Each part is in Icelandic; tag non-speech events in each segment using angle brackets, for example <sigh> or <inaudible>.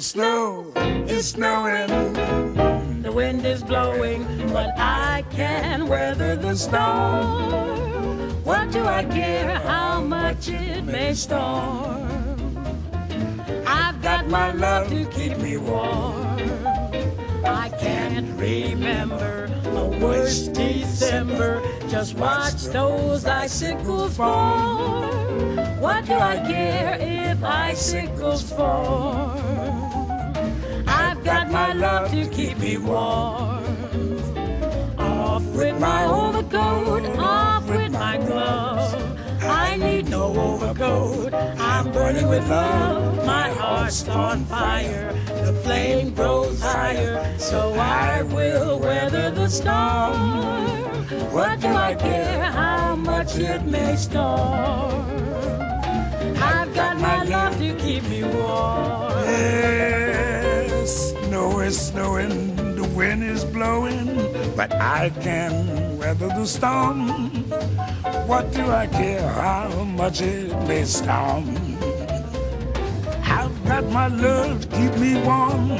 The snow is snowing. The wind is blowing, but I can weather the storm. What do I care how much it may storm? I've got my love to keep me warm. I can't remember a worse December. Just watch those icicles fall. What do I care if icicles fall? My love to keep me warm. Off with my overcoat, off with my gloves. I need no overcoat. I'm burning with love. My heart's on fire. The flame grows higher. So I will weather the storm. What do I care how much it may storm? I've got my love to keep me warm. Is snowing, the wind is blowing, but I can weather the storm. What do I care how much it may storm? I've got my love to keep me warm.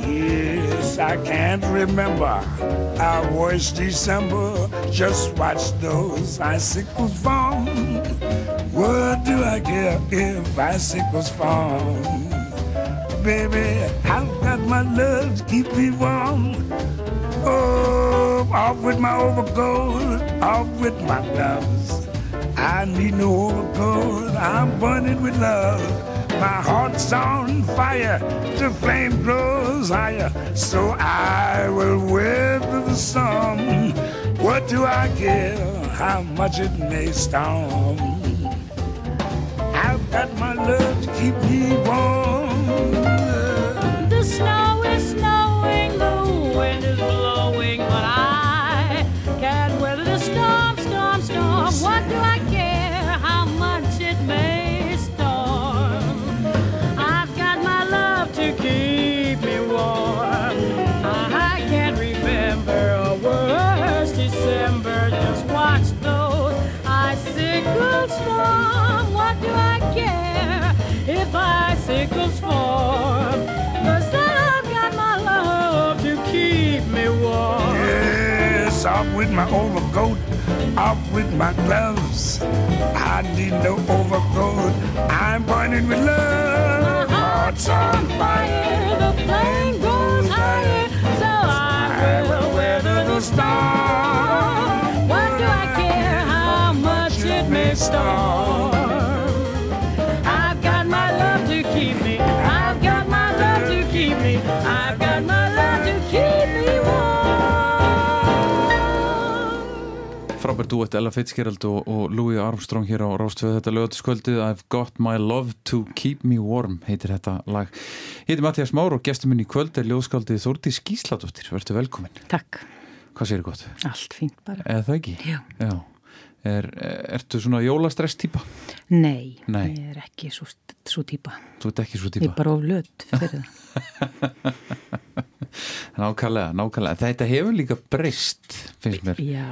Yes, I can't remember our worst December. Just watch those icicles fall. What do I care if icicles fall? Baby, I've got my love to keep me warm. Oh, off with my overcoat, off with my gloves. I need no overcoat, I'm burning with love. My heart's on fire, the flame grows higher, so I will weather the storm. What do I care how much it may storm? I've got my love to keep me warm. With my overcoat, off with my gloves. I need no overcoat. I'm burning with love. My heart's on fire, the flame goes higher, so I will weather the storm. What do I care how much it may storm? Frábært duett Ella Fitzgerald og, og Louis Armstrong hér á Rástvöðu þetta lögatiskvöldið I've got my love to keep me warm heitir þetta lag Heitir Mattias Már og gestur minn í kvöld er ljóðskaldið Þórti Skísladóttir, verður velkomin Takk, Hvað séri gott? allt fínt bara. Eða það ekki? Já. Já. Er, ertu svona jólastress típa? Nei, Nei. ég er ekki svo, svo típa. Þú ert ekki svo Ég típa? er bara of löt fyrir það. <laughs> Nákvæmlega, nákvæmlega Þetta hefur líka breyst, finnst mér Já,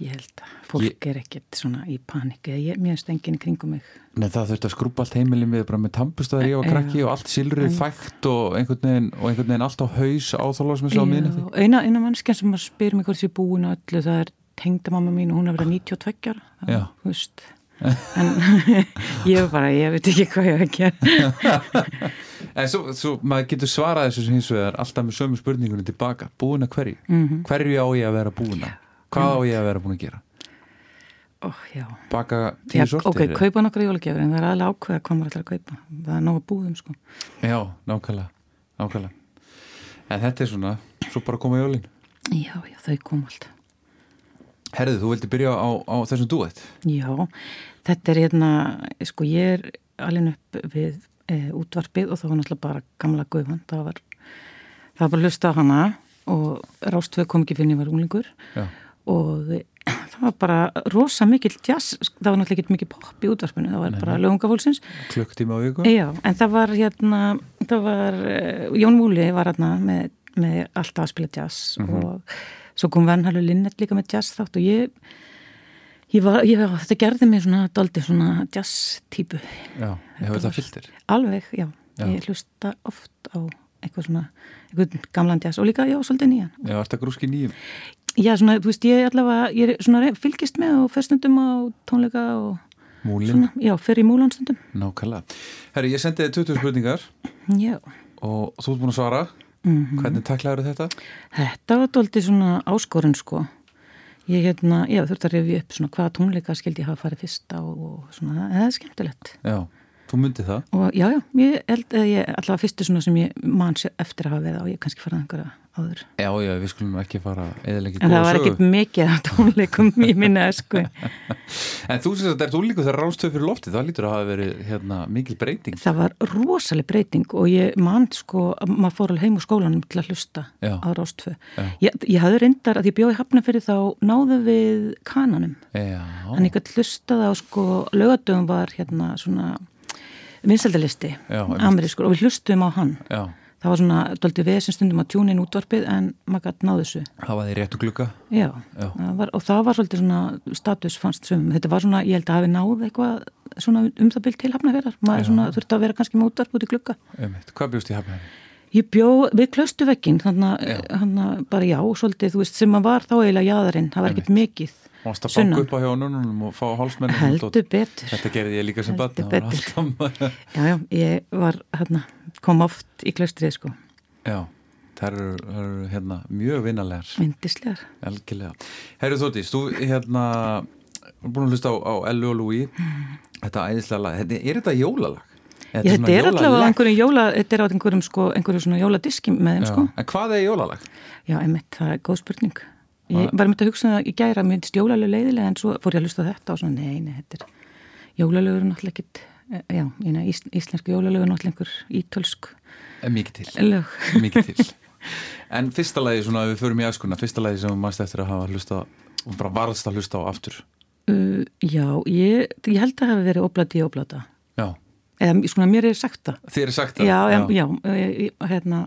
ég held að fólk er ekkert svona í panik. Ég, mér finnst enginn í kringum mig. Nei, það þurfti að skrúpa allt heimilin við bara með tampustæðar ég var krakki og allt silrið fægt og einhvern veginn, og einhvern veginn allt á haus áþálagsmessu á Já, eina, eina mannskjan sem að spyr mig hvort ég er búin á öllu, það er tengdamamma mín og hún er verið 92 ára. Þú veist. En <laughs> ég er bara, ég veit ekki hvað ég hef að gera. <laughs> En svo, svo maður getur svarað þessu hins vegar alltaf með sömu spurningunni tilbaka búin að hverju? Mhm. Hverju á ég að vera búin að? Hvað á ég að vera búin að gera? Ó. Baka tíu sortir? ok, kaupa nokkru jólagjafir en það er aðlega ákveða hvað maður ætlar að kaupa. Það er nóga búðum, sko. Já, nákvæmlega, nákvæmlega En þetta er svona, svo bara koma jólin Já, já, þau kom alltaf. Herðu, þú vildi byrja á, á þessum duett Já, þetta er hérna, sko ég er alveg upp við e, útvarpið og það var náttúrulega bara gamla guðvann, það var, það var bara hlusta á hana og Rástvöð kom ekki fyrir en ég var unglingur. Já, og <clears throat> það var bara rosa mikill jazz, það var náttúrulega ekki mikið pop í útvarpinu, það var bara lögungafólksins klukktíma á viku? Já, en það var hérna, það var, e, Jón Múli var hérna með, með alltaf að spila jazz og svo kom Vennhalur Linnet líka með jazz þátt og ég Ég var, ég var, þetta gerði mig svona daldi svona jazz típu. Já, hefur það fylltir Alveg, já. Já. ég hlusta oft á eitthvað svona, eitthvað gamlan jazz og líka, já, svolítið nýjan Já, ert það grúski nýjum? Já, svona, þú veist, ég er allavega, ég er svona fylgist með og fer stundum á tónleika og Múlin? svona, já, fer í múlan stundum Nákvæmlega. Herri, ég sendi þið 20 spurningar Já, og þú ert búin að svara. Mhm. Hvernig taklaður þetta? þetta var doldið svona áskorun sko ég hérna, já, þurfti að rifja upp svona hvaða tónleika skildi ég hafa farið fyrst á og svona, eða það er skemmtilegt. Já, þú myndið það. og já, já, ég held að ég allavega fyrstu svona sem ég man sér eftir að hafa verið á, ég kannski farið einhverja áður Já, já, við skulum ekki fara eðalegið en það var ekkit mikið af tónleikum í minna sko. <laughs> En þú syns að þetta er úlíku þegar rástöð fyrir loftið, það lítur að hafa verið hérna, mikil breyting. það var rosaleg breyting og ég man sko, að maður fór alveg heim úr skólanum til að hlusta Já. á Rástfö Já. ég, ég hafði reyndar að ég bjóði hafna fyrir þá náðu við kananum Já, Þannig að hlustaði á sko, lögadöfum var hérna svona vinsaldalisti, amerískur og við hlustuðum á hann. já, Það var svona doldi við sem stundum að tjúna inn útvarpið en maður gæti náðu þessu. hafa þið réttu glugga. Já, Já. Það var, og það var svolítið svona status fannst sumum. Þetta var svona, ég held að hafi náð eitthvað svona um það byrj til hafnaferðar. Maður svona þurfti að vera kannski með útvarp út í. Einmitt. Hvað bjóst ég hafnaði? Ég bjó við klaustu vekkin, þannig að bara já, svolítið, þú veist, sem að var þá eiginlega jaðarinn, það var ekkert mikið. Mást að Sunnan. banka upp á hjá nununum og fá hálsmennum. Heldur betur. Þetta gerði ég líka sem betur. <laughs> Já, já, ég var, hérna, kom oft í klaustrið, sko, Já, það eru, eru hérna, mjög vinnalegar. myndislegar. Algjörlega. Herru Þóttis, þú hérna er búin að hlusta á, á Ellu og Lúi þetta æðislega lag, þetta, er þetta jólalag? Ég, þetta er allavega einhverjum jóla, þetta er á einhverjum, sko, einhverjum svona jóladiski með þeim, sko. En hvað er jólalag? Já, einmitt, það er góð spurning. Ég var myndið að hugsa um það í gæra, mér finnst jólalög leiðilega en svo fór ég að hlusta þetta og svona, nei, nei, þetta er jólalögur náttúrulega ekkit, eh, já, nefn, ís, íslensku jólalögur náttúrulega einhver ítölsk Er mikið til. <laughs> mikið til. En fyrsta lagi, svona, við förum í æskuna, fyrsta lagi sem mannst eftir að hafa hlusta og bara varðst að hlusta á aftur. Uh, já, ég, ég held að það hafi verið oblati oblata. Já, Eða, svona, mér er sagt það. þið er sagt það. Já, já, já, ég, ég- hérna,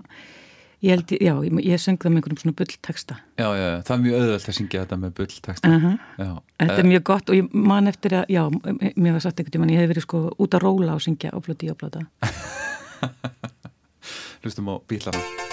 ég held, já, ég, ég söng það með einhverjum svona bullteksta. Já, já, það er mjög auðvöld að syngja þetta með bullteksta. Uh -huh. Þetta er mjög gott og ég man eftir að, já, mér var sagt einhvern tímann, ég hef verið sko út að róla og syngja oblati oblata. <laughs> hlustum á bílana.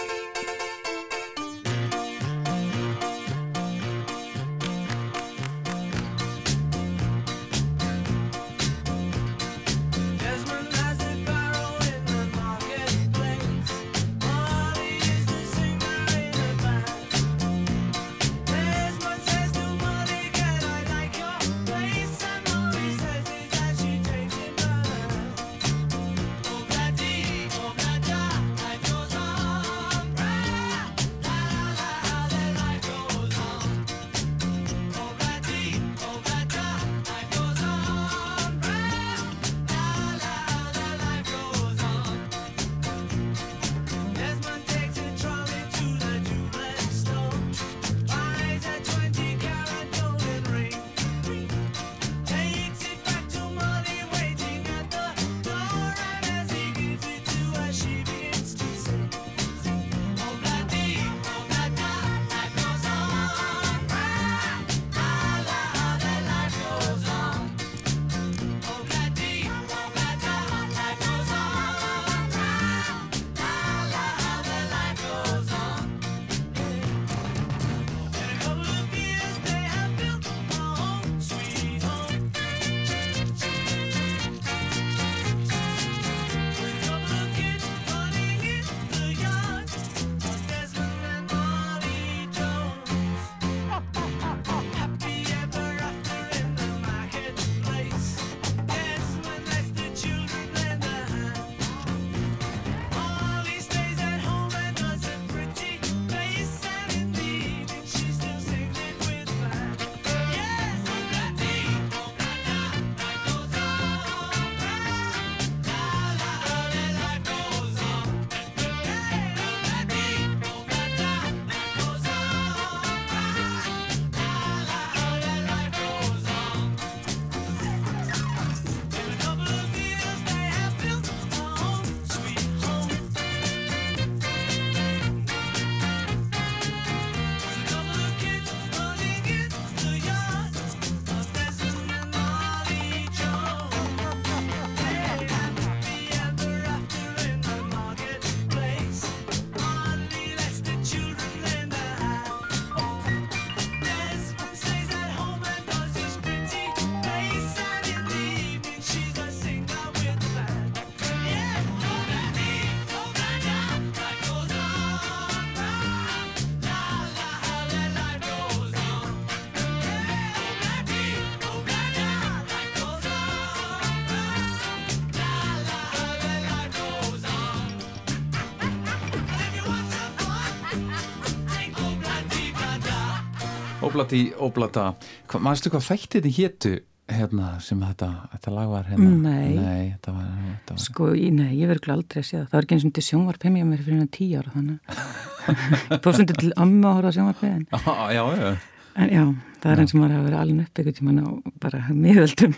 Óblati, óblata Hva, Manstu hvað þætti þetta hétu hérna, sem þetta, þetta lag var hérna? Nei. Nei, þetta var, þetta var Sko, nei, ég verður aldrei að sé það. Það var ekki eins og til sjónvarp heim ég mér fyrir tíu ára þannig. <laughs> Fór stundir til amma að horfa á sjónvarpið en, Já, já, já en já, það er eins og maður hafa verið alveg upp einhvern tímann á bara miðöldum.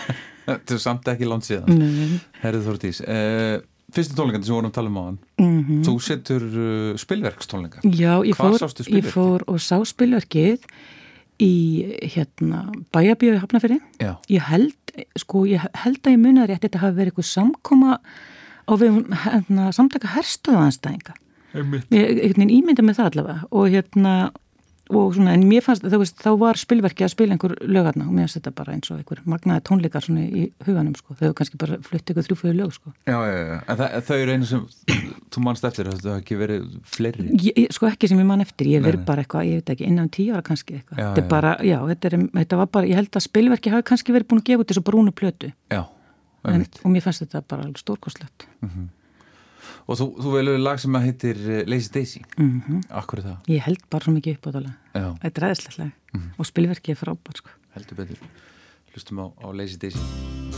<laughs> Þetta er samt ekki langt síðan Nei. Herrið Þórdís uh, Fyrstu tónleikandi sem við vorum að tala um á hann Mm Þú setur uh, spilverkstónleika. Já, ég fór, ég fór og sá spilverkið í hérna bæjabíu í Hafnafyrir. Já, Ég held, sko, ég held að ég muni að rétt þetta hafi verið eitthvað samkoma á við hérna, samtaka herstöðanstæðinga. einmitt. Ég einhvern veginn ímynda með það allavega og hérna og svona, en mér fannst, þá, veist, þá var spilverki að spila einhver lögarna og mér finnst þetta bara eins og einhver magnaði tónleikar svona í huganum sko, þau hefur kannski bara flutt ykkur þrjúföðu lög sko. Já, já, já, en það, þau eru einu sem þú manst eftir, þetta hafa ekki verið fleiri. Ég, sko ekki sem ég man eftir, ég verið bara eitthvað, ég veit ekki, innan tíu ára kannski eitthvað, þetta er bara, já, þetta, er, þetta var bara, ég held að spilverki hafi kannski verið búin að gefa út þessu brúnu plötu. Já, en, og mér fannst þetta bara alveg stórkostlegt Og þú, þú velur lag sem að heitir uh, Lazy Daisy. Mm Akkur er það? ég held bara svo mikið upp á það Já, þetta er ræðislega Mhm. og spilverki er frábært sko. heldur betur. Hlustum á, á Lazy Daisy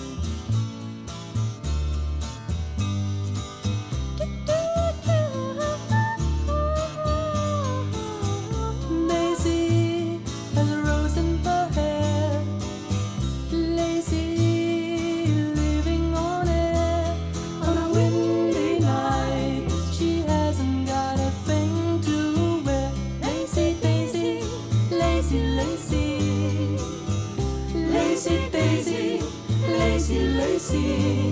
lazy.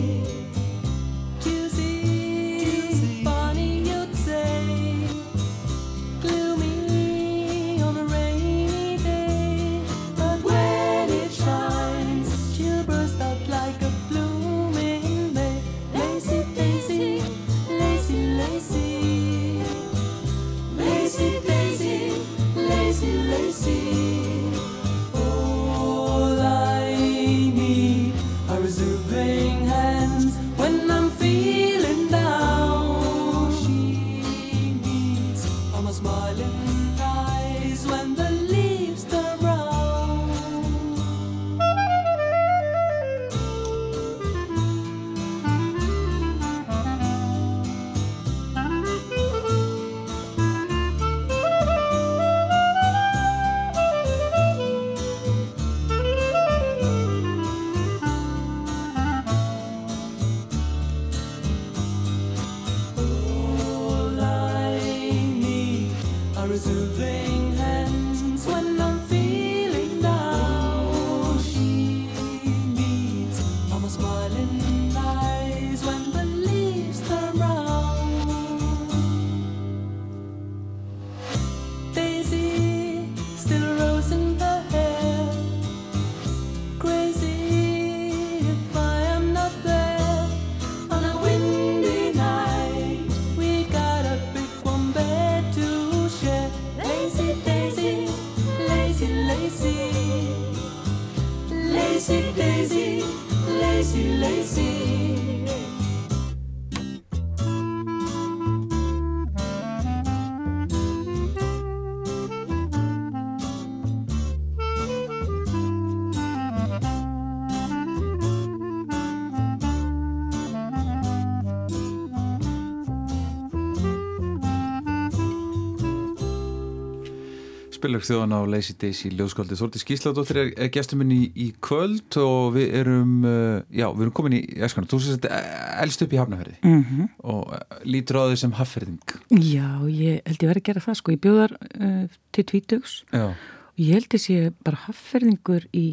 Spilverksþjóðan á Lazy Daisy ljóðskáldi. Þórti Skísladóttir er, er gestur minn í, í kvöld og við erum uh, já, við erum komin í æskana, þú sést elst upp í hafnaferði mm og uh, lítur á því sem hafferðing Já, ég held ég verið að gera það sko, ég bjóðar uh, til tvítugs. Og ég held ég sé bara hafferðingur í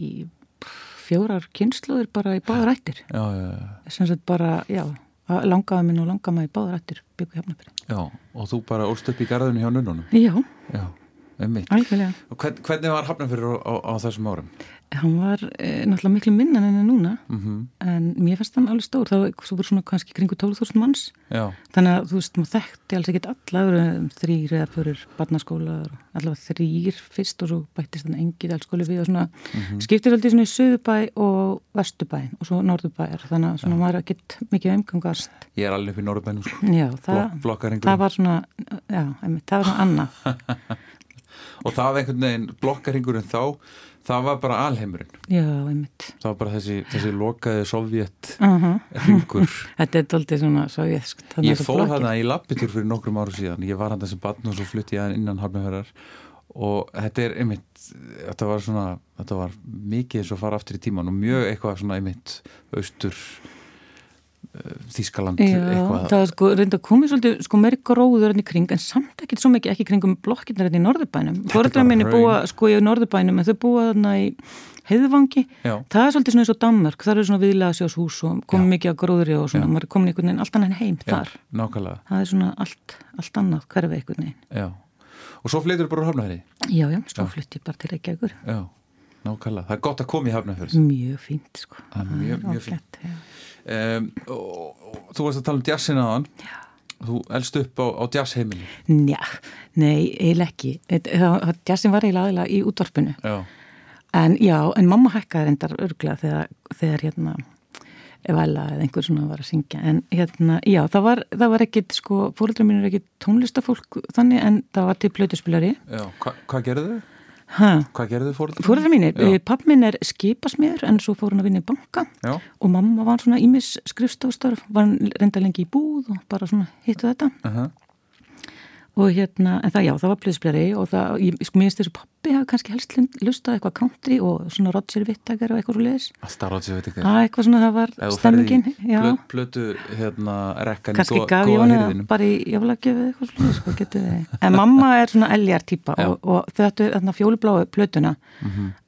fjórar kynnslóður bara í báðar ættir já, já, já, sem sagt bara, já, langaði minn og langaði í báðar ættir byggu hjá já og þú bara ólst upp í garðinu hjá nunnunum? Já, Já, hvern, hvernig var hafnaferður á, á, á þessum árum? Hann var eh, náttúrulega miklu minnan enn núna Mm en mér fannst hann alveg stór. Svo voru svona kannski kringu 12.000 manns. Já, þannig að þú veist, maður þekkti alls ekkit alla það eru þrýr eða fyrir barnaskóla allavega þrýr fyrst og svo bættist þannig engið allskóli við og svona skiptir aldrei svona í söðubæ og vestubæn og svo norðubæjar þannig að svona maður ekkit mikið umgangast. Ég er alveg upp í Norrbænum sko. já, það, flokkaringurinn. það var svona já, einmitt, það var svona annað <laughs> og það einhvern veginn blokkarhingurinn þá það var bara alheimurinn. Já, einmitt. Það var bara þessi, þessi lokaði sovjet uh hringur. <laughs> Þetta er doldið svona sovjetsk ég blokkir. hana í lappitur fyrir nokkrum áru síðan. Ég var hann þessi barn og svo flutti ég innan hafnafjörðar og þetta er einmitt þetta var svona, þetta var mikið eins og fara aftur í tíman og mjög eitthvað svona einmitt austur Þískaland Já, eitthvað. það er sko reynda komið svolítið sko meiri gróður enn í kring en samt ekkert svo mikið ekki kringum blokkirnar enn í Norðurbænum. Fóreldrar bara minni búa sko í Norðurbænum en þau búa þarna í heiðvangi. Já. það er svolítið svona eins og Danmörk það eru svona viðlega sjóshús og komið Já. mikið að gróðri og svona, Já. maður er komin einhvern veginn allt annan heim Já, þar. nákvæmlega. Það er svona allt, allt annað hverfi einhvern veginn. Já. og svo flytur bara úr hafnafjörði Já, já, svo Já. flutti ég bara til Reykjavíkur. Já, nákvæmlega, það er gott að koma í hafnafjörð Mjög fínt sko. Mjög- mjög fínt. Um, og, og þú varst að tala um jazzin aðan þú elst upp á, á jazzheimili Njá, nei, eiginlega ekki. Jazzin var eiginlega aðeinslega í útvarpinu. Já, En já, en mamma hækkaði reyndar örglega þegar, þegar hérna Vala eða einhver svona var að syngja. En hérna, já, það var, það var ekkit sko, fóreldrar mín er ekki tónlistafólk þannig en það var til plötuspilari. Já. Hva, hvað gerðu þau? Ha, Hvað gerðu þau fóröldrar? fóreldrar mínir, Já. pappi minn er skipasmiður en svo fór hann að vinna í banka. Já, og mamma var svona ímis skrifstofstörf var reynda lengi í búð og bara svona hittu þetta. Uh og hérna, en það já, það var plöðspjari og það, ég sko minnst þessu pappi hafi kannski helst lustað eitthvað country og svona Roger Whittaker og eitthvað svo leiðis alltaf veit ekki að eitthvað svona það var stemmingin já, plötu hérna rekkan kannski gaf ég hana bara í jafnlagjöfu eða eitthvað svo leiðis sko, getur þið en mamma er svona eljar típa Já. og, og þau ættu þarna fjólubláu plötuna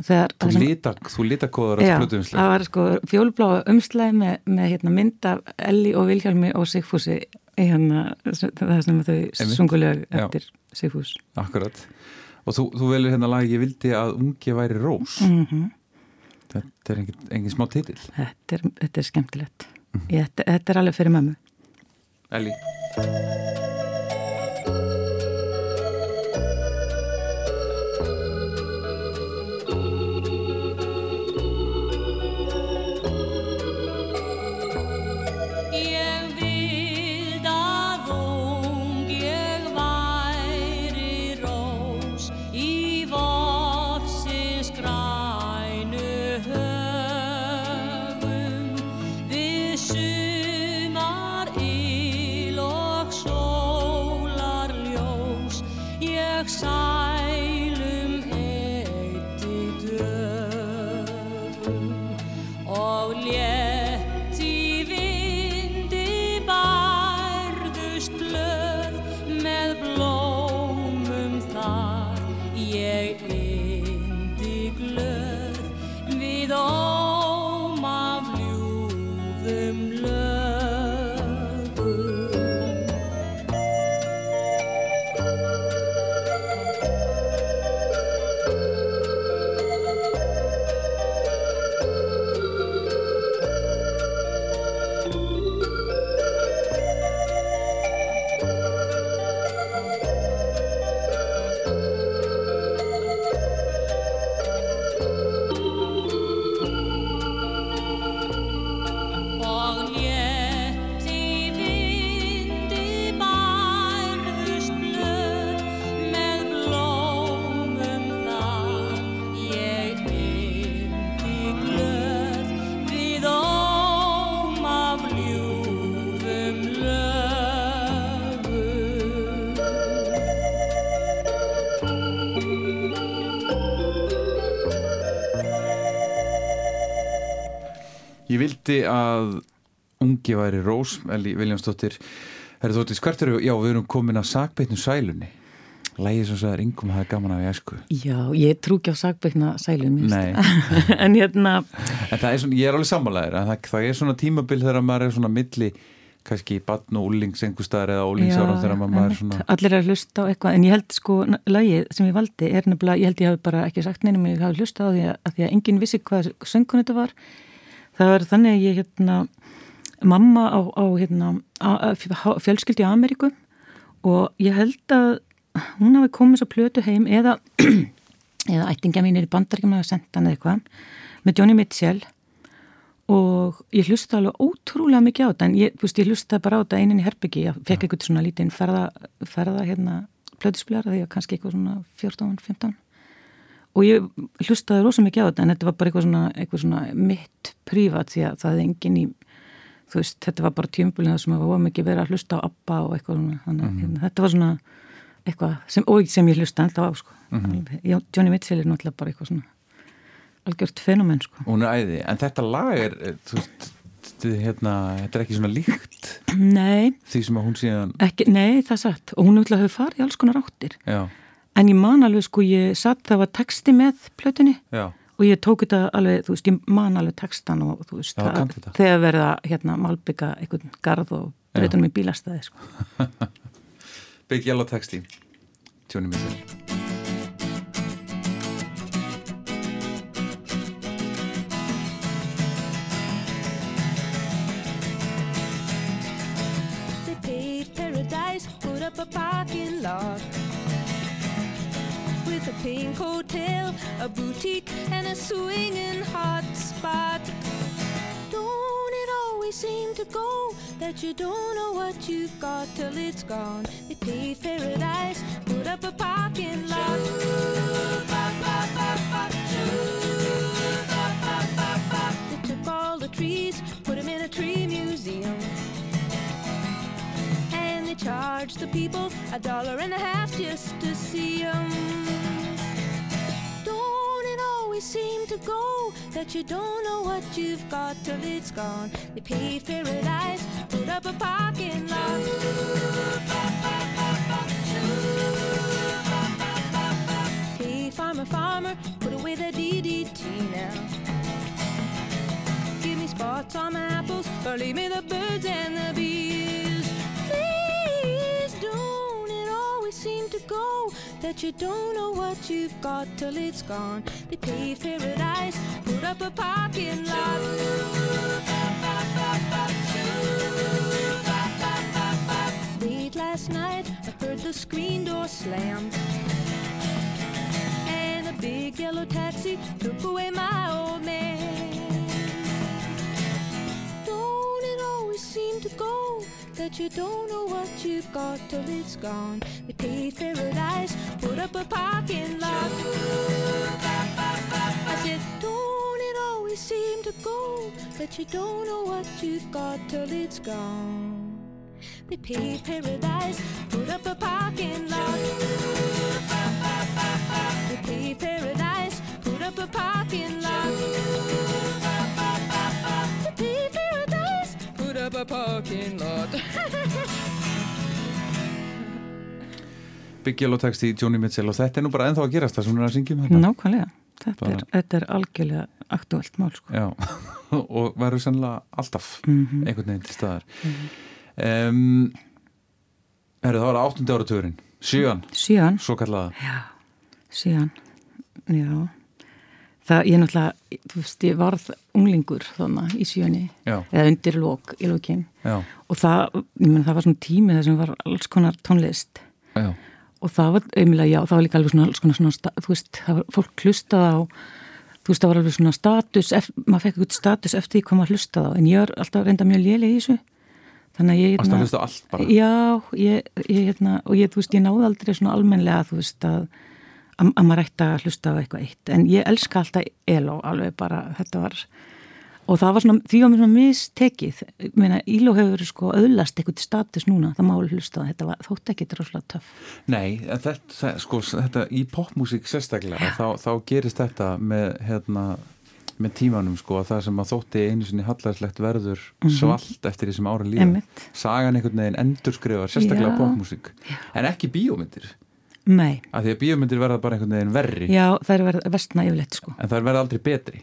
þegar Þú sem- líta, þú líta Já, að plötu umslega það var sko fjólubláu umslæði með, með hérna, mynd af Elli og Vilhjálmi og Sigfúsi hérna, það sem þau Einmitt. sunguleg Já. eftir Sigfús. Akkurat. Og þú, þú velur hérna lag Ég vildi að ungi væri rós. Mm Þetta er engin, engin smá titill. Þetta, er, þetta er skemmtilegt. Mhm. Ég, þetta, þetta er alveg fyrir mömmu. Elli Ég vildi að ungi væri rós Elli Viljámsdóttir Herri Þóttis, hvert eru, já við erum komin að sakbeitnu sælunni. Lægið sem að það er gaman af í æsku Já, ég trú ekki á sagbeikna sælum mér Nei. <laughs> en hérna En það er svona, ég er alveg sammálaðir að það, það er svona tímabil þegar maður er svona milli kannski batn og úlings einhverstaðar eða úlingsárum þegar maður er svona allir er að hlusta á eitthvað en ég held sko lagið sem ég valdi er nefnilega, ég held ég hafi bara ekki sagt neinum ég hafi hlusta á því að, að því að það var þannig að ég hérna mamma á, á hérna fjölskyldi í Ameríku og ég held að hún hafi komið svo plötu heim eða <clears throat> eða ættinga mínir í bandaríkjum hafa sendt hann eða eitthvað með Johnny Mitchell og ég hlusta alveg ótrúlega mikið á þetta. En ég, veist, ég hlusta bara á þetta einin í herbyggi ég fekk eitthvað svona lítinn ferða, ferða hérna, plötusplar því að kannski eitthvað svona 14-15 og ég hlustaði rosa mikið á þetta en þetta var bara eitthvað svona, eitthvað svona mitt prívat því að það er engin í þú veist, þetta var bara tjömbulin það sem að var mikið verið að hlusta á ABBA og eitthvað svona, þannig að hérna, þetta var svona eitthvað sem, og sem ég hlusta ennþá á sko. Já, Johnny Mitchell er náttúrulega bara eitthvað svona algjört fenomen sko. Hún er æði, en þetta lag er eh, þú veist, er, hérna, þetta er ekki svona líkt Nei, því sem að hún síðan ekki, nei, það er satt. Og hún náttúrulega hefur farið í alls konar áttir. Já, en ég man alveg sko, ég satt það var texti með plötunni já, og ég tók þetta alveg, þú veist, ég man alveg textan og þú veist, Já, það- þegar verða hérna malbygga einhvern garð og breytunum í bílastæði sko. <laughs> Yellow Texti. Tjóni Mitchell They a boutique, and a swinging hot spot. Don't it always seem to go that you don't know what you've got till it's gone? They paved paradise, put up a parking lot. They took all the trees, put them in a tree museum. And they charged the people a dollar and a half just to see 'em. Always seem to go that you don't know what you've got till it's gone? They paved paradise, put up a parking lot. Hey, farmer, farmer, put away the DDT now. Give me spots on my apples, or leave me the birds and the bees. That you don't know what you've got till it's gone. They paved paradise, put up a parking lot. Late last night, I heard the screen door slam. And a big yellow taxi took away my old man. Don't it always seem to go that you don't know what you've got till it's gone? They paved paradise, put up a parking lot. I said, don't it always seem to go that you don't know what you've got till it's gone? They paved paradise, put up a parking lot. They paved paradise, put up a parking lot. A parking lot. <laughs> Big Yellow Texti Tjóni Mitchell og þetta er nú bara ennþá að gerast það sem hún er að syngja um þetta. Nákvæmlega, þetta er, Bara- þetta er algjörlega aktuelt mál sko. Já, <laughs> og verður sannlega alltaf Mhm. einhvern veginn til staðar. Um, Herru, það var áttundi áratugurinn Sjöan, svo kallaða síðan, já það, ég náttúrulega þú veist, ég varð unglingur þannig í síðanni, Já, eða undir lók í lókin og það, ég menn það var svona tími þar sem var alls konar tónlist. Já. Og það var auðvitað, já, það var líka alveg svona, alls konar svona, þú veist, það var fólk hlustað á, þú veist, það var alveg svona status, ef, maður fekk eitthvað status eftir því hvað maður hlustað á, en ég er alltaf reynda mjög léleg í þessu, þannig að ég, Varst að hlusta allt bara? Já, ég, ég, hérna, og ég, þú veist, ég náði aldrei svona almennlega, þú veist, að, að, að maður ætti að hlusta á eitthvað eitt, en ég elska alltaf ELO, alveg bara, þetta var, og það var svona, því var mér svona mistekið, meina, ELO hefur sko öðlast eitthvað status núna, það má alveg hlusta þetta var, þótt ekki droslega töff. Nei, þetta, sko, þetta í popmúsík sérstaklega, þá, þá gerist þetta með, hérna, með tímanum, sko, að það sem að þótti einu sinni hallarslegt verður svalt eftir því sem ára líða. Sagan einhvern veginn endurskrifar, sérstaklega Já. popmúsík. En ekki bíómyndir, Nei, af því að bíómyndir verða bara einhvern veginn verri, já, það er verið vestna yfirleitt sko. en það verða aldrei betri.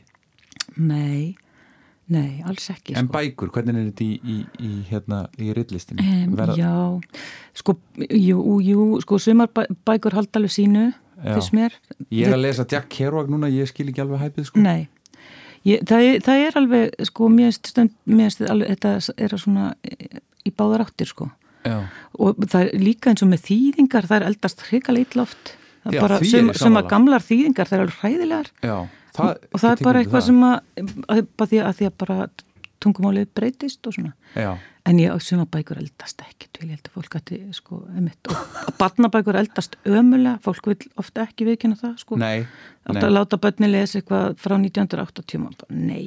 Nei, nei, alls ekki En sko. bækur, hvernig er þetta í, í, í, hérna, í rillistinni? Um, já, sko, jú, jú, sko, sumar bæ, bækur halda alveg sínu, fyrst mér. Ég er að lesa Jack Kerouac núna, ég skil ekki alveg hæpið, sko. Nei, ég, það, er, það er alveg, sko, mér stund, mér finnst alveg, þetta er svona í báðar áttir, sko. Já, Og það er líka eins og með þýðingar, það er eldast hrikalega ítloft. Það er bara sem, sem að gamlar þýðingar, það er alveg hræðilegar. já. Það, og það er bara eitthvað sem að, að, að því að bara tungumálið breytist og svona. Já, en ég suma bækur eldast ekkert vil ég held að fólk ætti sko emitt og barnabækur eldast ömulega fólk vil ofta ekki viðkynna það sko. Nei, átt nei. að láta börni lesa eitthvað frá 1980 maður bara, nei,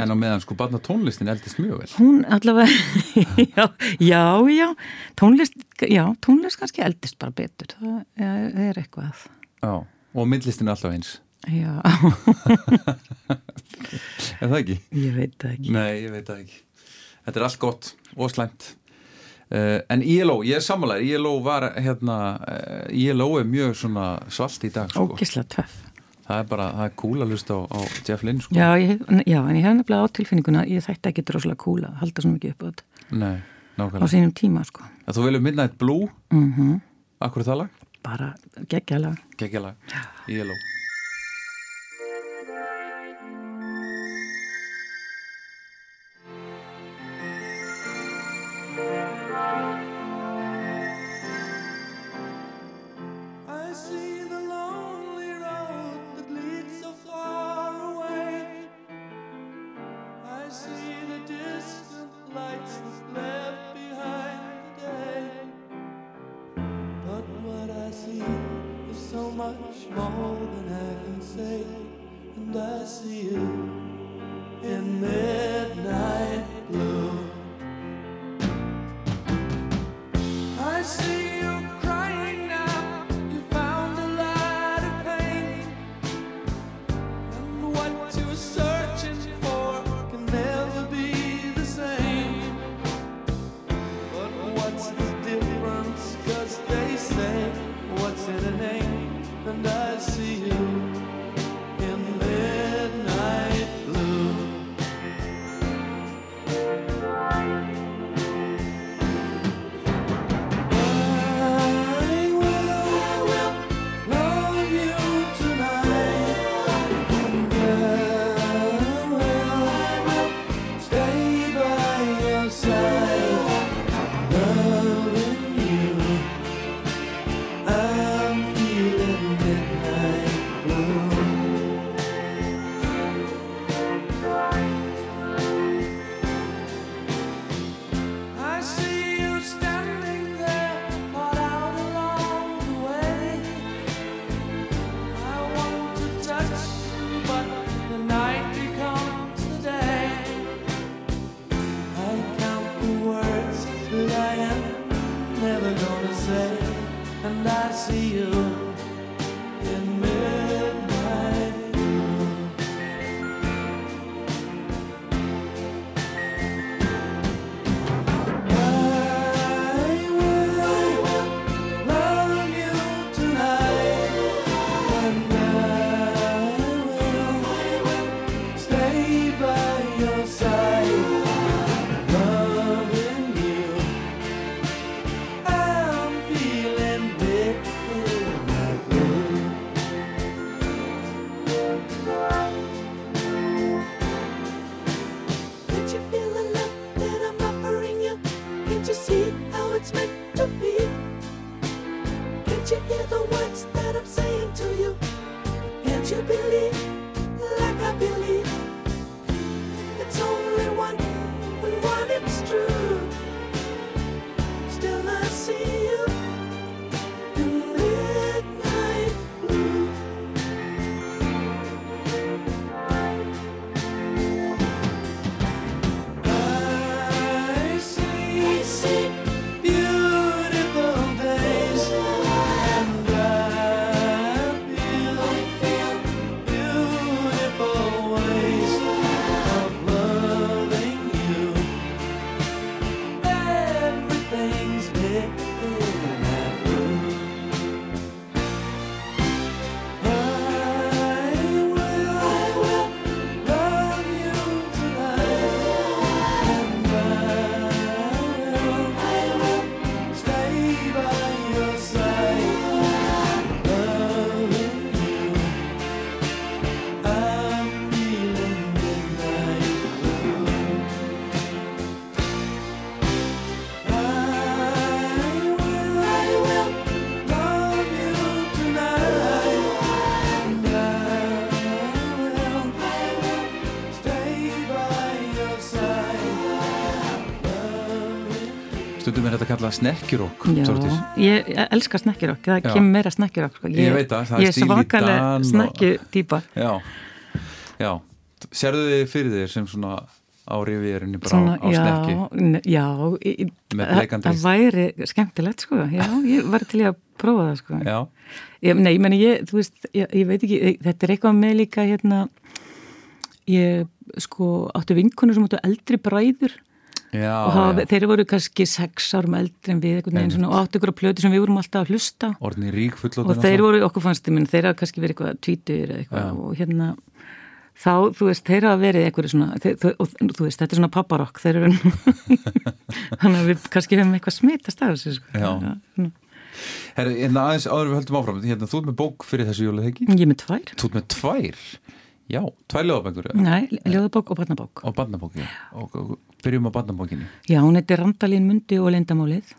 En á meðan sko barna tónlistin eldist mjög vel. Hún allavega <laughs> já, já, já tónlist, já, tónlist kannski eldist bara betur það er, það er eitthvað. Já, og myndlistin er alltaf eins já, Er það ekki? ég veit það ekki. Nei, ég veit það ekki. Þetta er allt gott og slæmt. Uh, En ILO, ég er sammálaður. ILO var hérna uh, ILO er mjög svona svalt í dag sko. ógislega töff. Það er bara, það er cool að lusta á, á Jeff Lynne sko. já, ég, já, en ég hef nefnilega á tilfinninguna ég þætti ekki droslega kúla að halda svo mikið upp á þetta. Nei, á nákvæmlega sínum tíma sko. Að Þú velur Midnight Blue? Mm Akkur er það lag? bara geggjala Gekkjalag, ILO stundum er þetta kallað snekkjurokk ég, ég elska snekkjurokk, það kemur meira snekkjurokk sko. Ég veit það, það er Ég er stíl í svakalega Dan og- snekkjutýpa Já, já. Serðu þið fyrir þér sem svona á rivjerinni bara Svona, á, á snekki? já, n- já Með það- væri skemmtilegt sko, já, ég var til að prófa það sko. Já, ég, nei, ég meni, ég, þú veist, ég, ég veit ekki ég- þetta er eitthvað með líka hérna ég sko áttu vinkunur sem áttu eldri bræður já, og hafa, já. þeir voru kannski sex árum eldri en við einhvern veginn svona, og áttu ykkur á plötu sem við vorum alltaf að hlusta rík og þeir voru okkur fannst minn, þeir hafa kannski verið eitthvað tvítur eitthvað Já. og hérna þá, þú veist, þeir hafa verið eitthvað svona þeir, þau, og þú veist, þetta er svona papparokk þeir eru <laughs> þannig að við kannski hefum eitthvað smitast af þessu sko. Já. svona. Herri, hérna aðeins áður en við höldum áfram hérna, Þú ert með bók fyrir þessu jólið ekki? ég er með tvær, Þú ert með tvær Já, tvær ljóðabækur nei, ljóðabók og barnabók. Og barnabók já. og, og byrjum á barnabókinni. Já, hún heitir Randalín Mundi og Lendamálið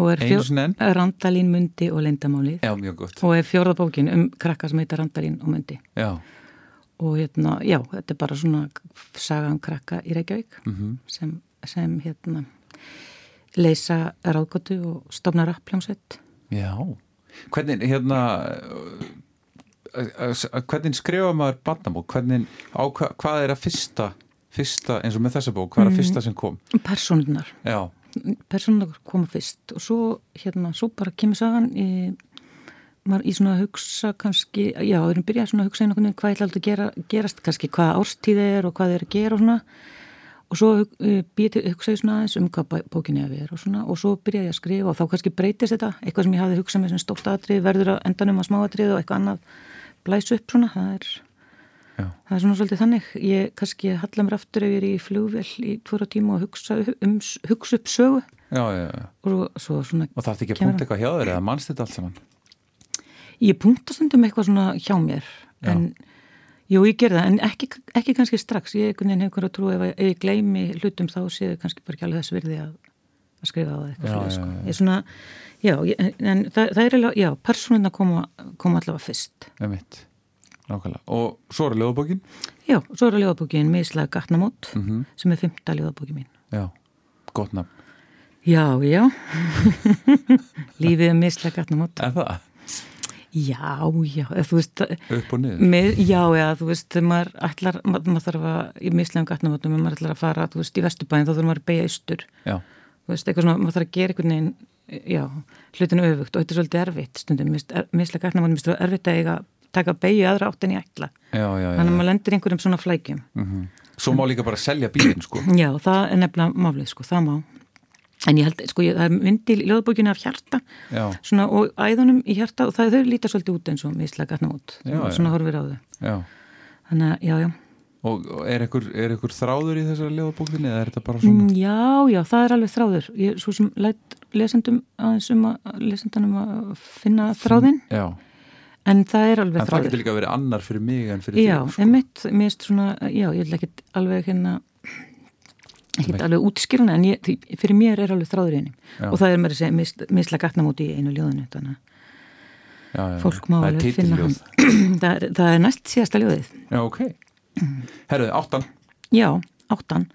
Einu sinni enn? Randalín Mundi og Lendamálið Já, mjög gott. Og er fjórðabókin um krakka sem heitir Randalín og Mundi. Já, og hérna, já, þetta er bara svona saga um krakka í Reykjavík Mhm. sem, sem hérna leysa ráðgóttu og stofna rappljómsveit já. Hvernig, hérna hvernig skrifa maður barnabók? Hvernig, á, hva, hvað er að fyrsta fyrsta, eins og með þessa bók, hvað er að Mm. fyrsta sem kom? personunar, personunar koma fyrst og svo hérna, svo bara kemur sagan í, maður í svona að hugsa kannski, já, við erum byrjað svona að hugsa einhvern veginn hvað ætla alltaf að gera, gerast kannski hvaða árstíð er og hvað er að gera og svona og svo uh, býið til hugsa svona aðeins um hvað bæ- bókin er að vera og svona og svo byrjaði að skrifa og þá kannski breytist þetta eitthvað sem ég hafði hugsað með sem stórt atrið verður að endanum að smáatrið og eitthvað annað blæs upp svona, það er Já. það er svona svolítið þannig. Ég kannski halla mér aftur ef ég er í flugvél í tvora tíma og hugsa, um, hugsa upp sögu. Já, já, og svo svona Og það er ekki punta eitthvað hjá þér eða mannst þetta allt saman? ég punkta stundum eitthvað svona hjá mér en jú, ég ger það, en ekki, ekki kannski strax. Ég einhvern veginn hefur að trú ef, ef ég gleymi hlutum þá séu kannski bara ekki alveg þess virði að, að skrifa á eitthvað já, sko. ég svona, já, ég, en, það, það er alveg, já, persónuna koma, koma allavega fyrst. Emitt, nákvæmlega. Og svo er ljóðabókin? já, svo er að ljóðabókin mislega gatnamót Mm sem er fymta ljóðabókin mín. Já, gott nafn. Já, já. <laughs> Lífið er mislega gatnamót. En það, já, já, þú veist upp og niður? Með, já, já, þú veist, maður ætlar, maður, þarf að, í mislegum gatnamötum, ef maður ætlar að fara, þú veist, í Vesturbæðin, þá þarf maður að beigja austur, Já, þú veist, eitthvað svona, maður þarf að gera einhvern veginn, já, hlutinu öfugt og þetta er svolítið erfitt stundum, mislega gatnamötum, minnst þú erfitt að eiga, taka beigju aðra átt en ég ætla, já, já, já, þannig að maður lendir einhverjum svona flækjum. Mm Svo má líka bara selja bílinn sko Já, það er nefnilega málið, sko, það má. En ég held, sko, ég, það er myndi í ljóðbókinu af hjarta, svona, og æðunum í hjarta og það þau líta svolítið út eins og mislega Já, já. svona horfir á þau. já Þannig að, já, já. Og er er ykkur þráður í þessari ljóðabókinni eða er þetta bara svona Mm, Já, já, það er alveg þráður. Ég er svo sem læt lesendum aðeins um að lesendunum að finna þráðinn, Já, en það er alveg en það þráður. getur líka verið annar fyrir mig en fyrir Já, þig sko. einmitt, mér erst svona, já, ég vil ekkit alveg hérna, Nei. alveg útskýruna, en ég, því- fyrir mér er alveg þráður í henni. Já. Og það er mér að segja mis, misla gatnamóti í einu ljóðinu, þannig já, já, að fólk má það er alveg finna hann. <clears throat> það, er, það er næst síðasta ljóðið. Já, ok Herðu, áttan Já, áttan.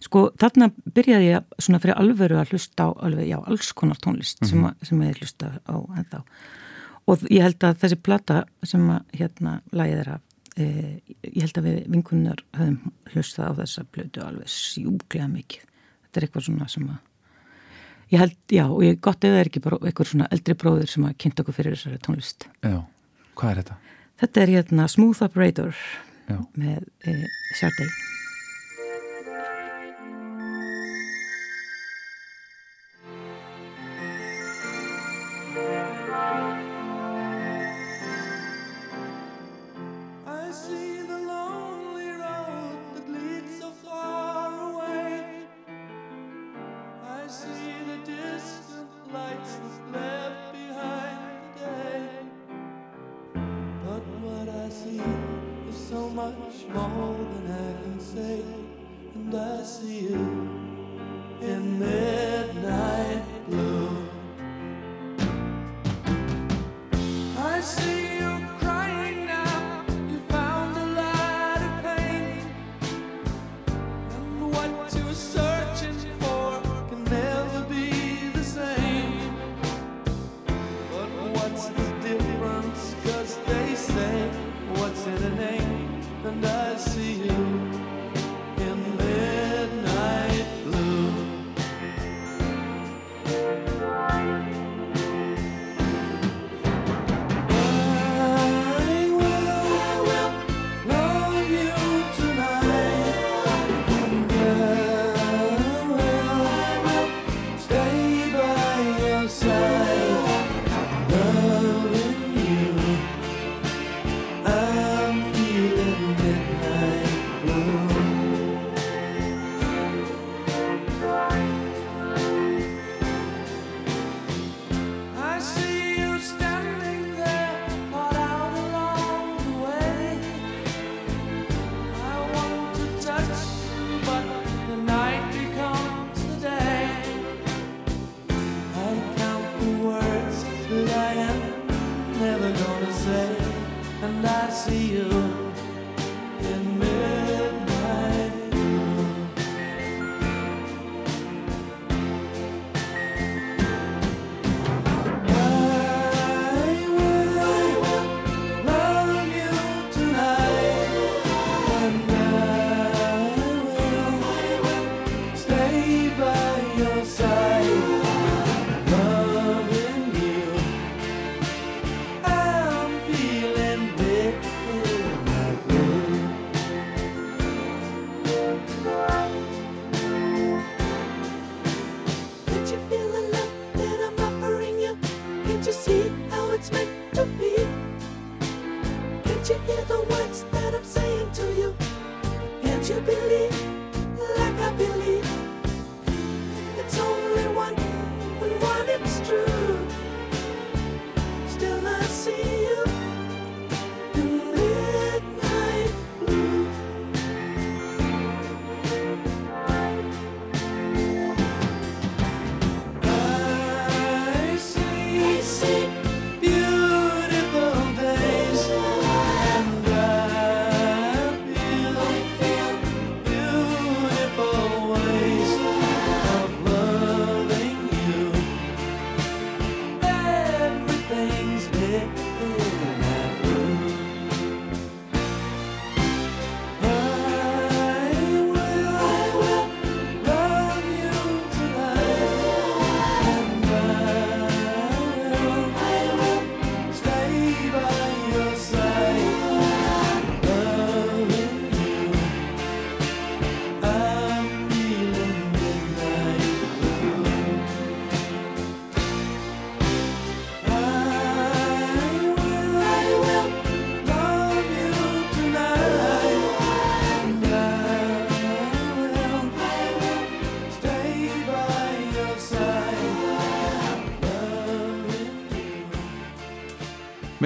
Sko, þarna byrjaði ég svona fyrir alvöru að hlusta á alveg, já, alls konar tónlist sem, að, sem ég hlusta á ennþá. Og ég held að þessi plata sem að hérna lagið er af, e, ég held að við vinkunnar höfum hlustað á þessa plötu alveg sjúklega mikið. Þetta er eitthvað svona sem að, ég held, já, og ég gott eða er ekki bara eitthvað svona eldri bróður sem að kynnt okkur fyrir þessari tónlist. Já, hvað er þetta? Þetta er hérna Smooth Operator með e, Sardei.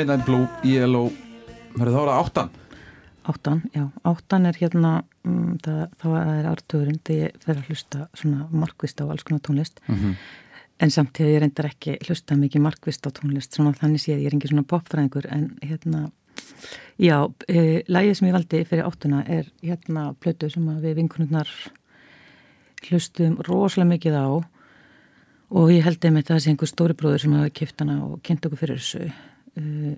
Midnight Blue, ELO Verður þá það áttan. Áttan, já, áttan er hérna um, það, þá er artugurinn þegar ég fer að hlusta svona markvist á alls konar tónlist. En samt hefur ég reyndar ekki hlusta mikið markvist á tónlist svona þannig séð ég er engin svona popfræðingur en hérna já, e, lægið sem ég valdi fyrir áttuna er hérna plötu sem að við vinkunurnar hlustum rosalega mikið á. Og ég held einmitt að það sé einhver stóri bróður sem hafa kipt hana og kynnt okkur fyrir þessu uh,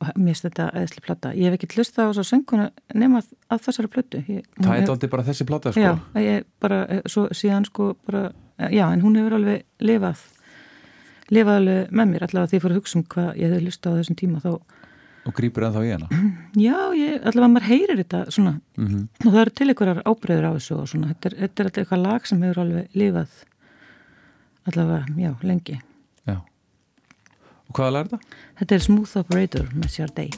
og mér finnst þetta eðsli plata. Ég hef ekki hlustað á þessu sönguna nema að þessari plötu. Ég, Það er hef- aldrei bara þessi plata sko Já, ég bara, eh, svo síðan sko bara, eh, já, en hún hefur alveg lifað, lifað alveg með mér, allavega því ég fór að hugsa um hvað ég hefði hlustað á þessum tíma, þá, og grípur ennþá í hana <clears throat> já, ég, allavega maður heyrir þetta svona, Mhm. og það eru til einhverjar ábreyður á þessu og svona, þetta er, þetta er alltaf eitthvað lag sem hefur alveg lifað, allavega, já, lengi. Og hvaða er þetta? Er Smooth Operator með Sardei.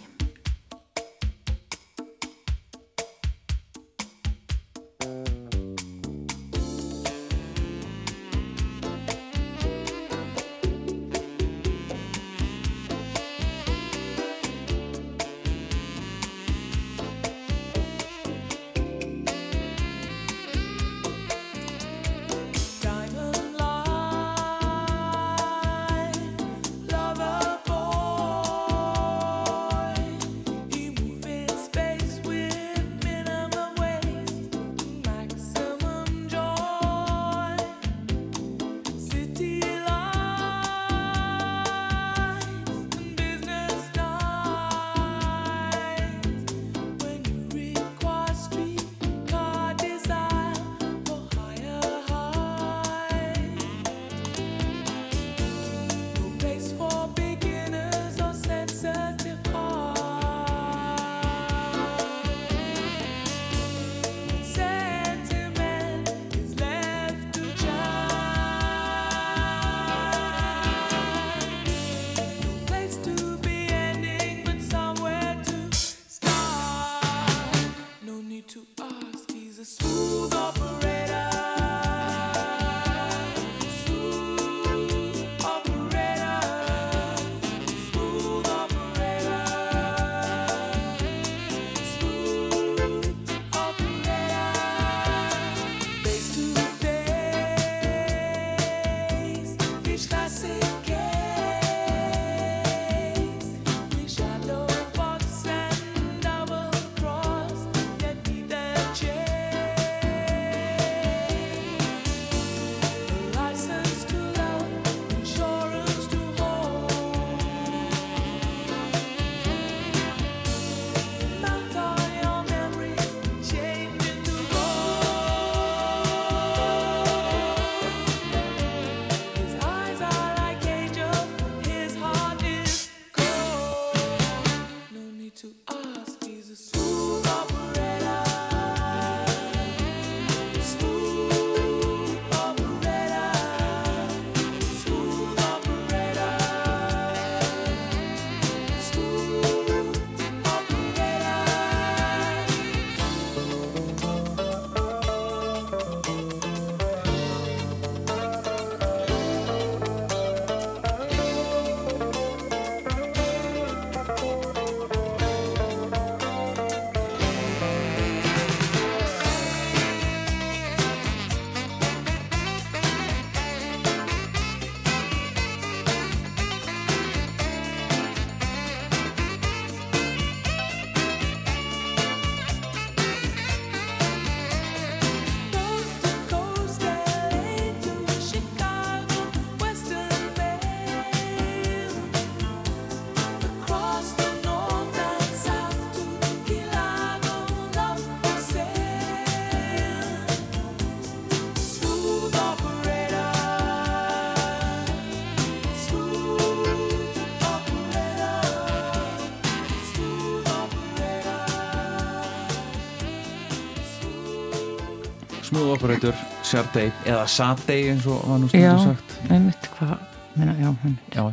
Operator Sardei eða Sadei eins og var nú Já, stundu sagt. einmitt hvað, meina, já, hann Já.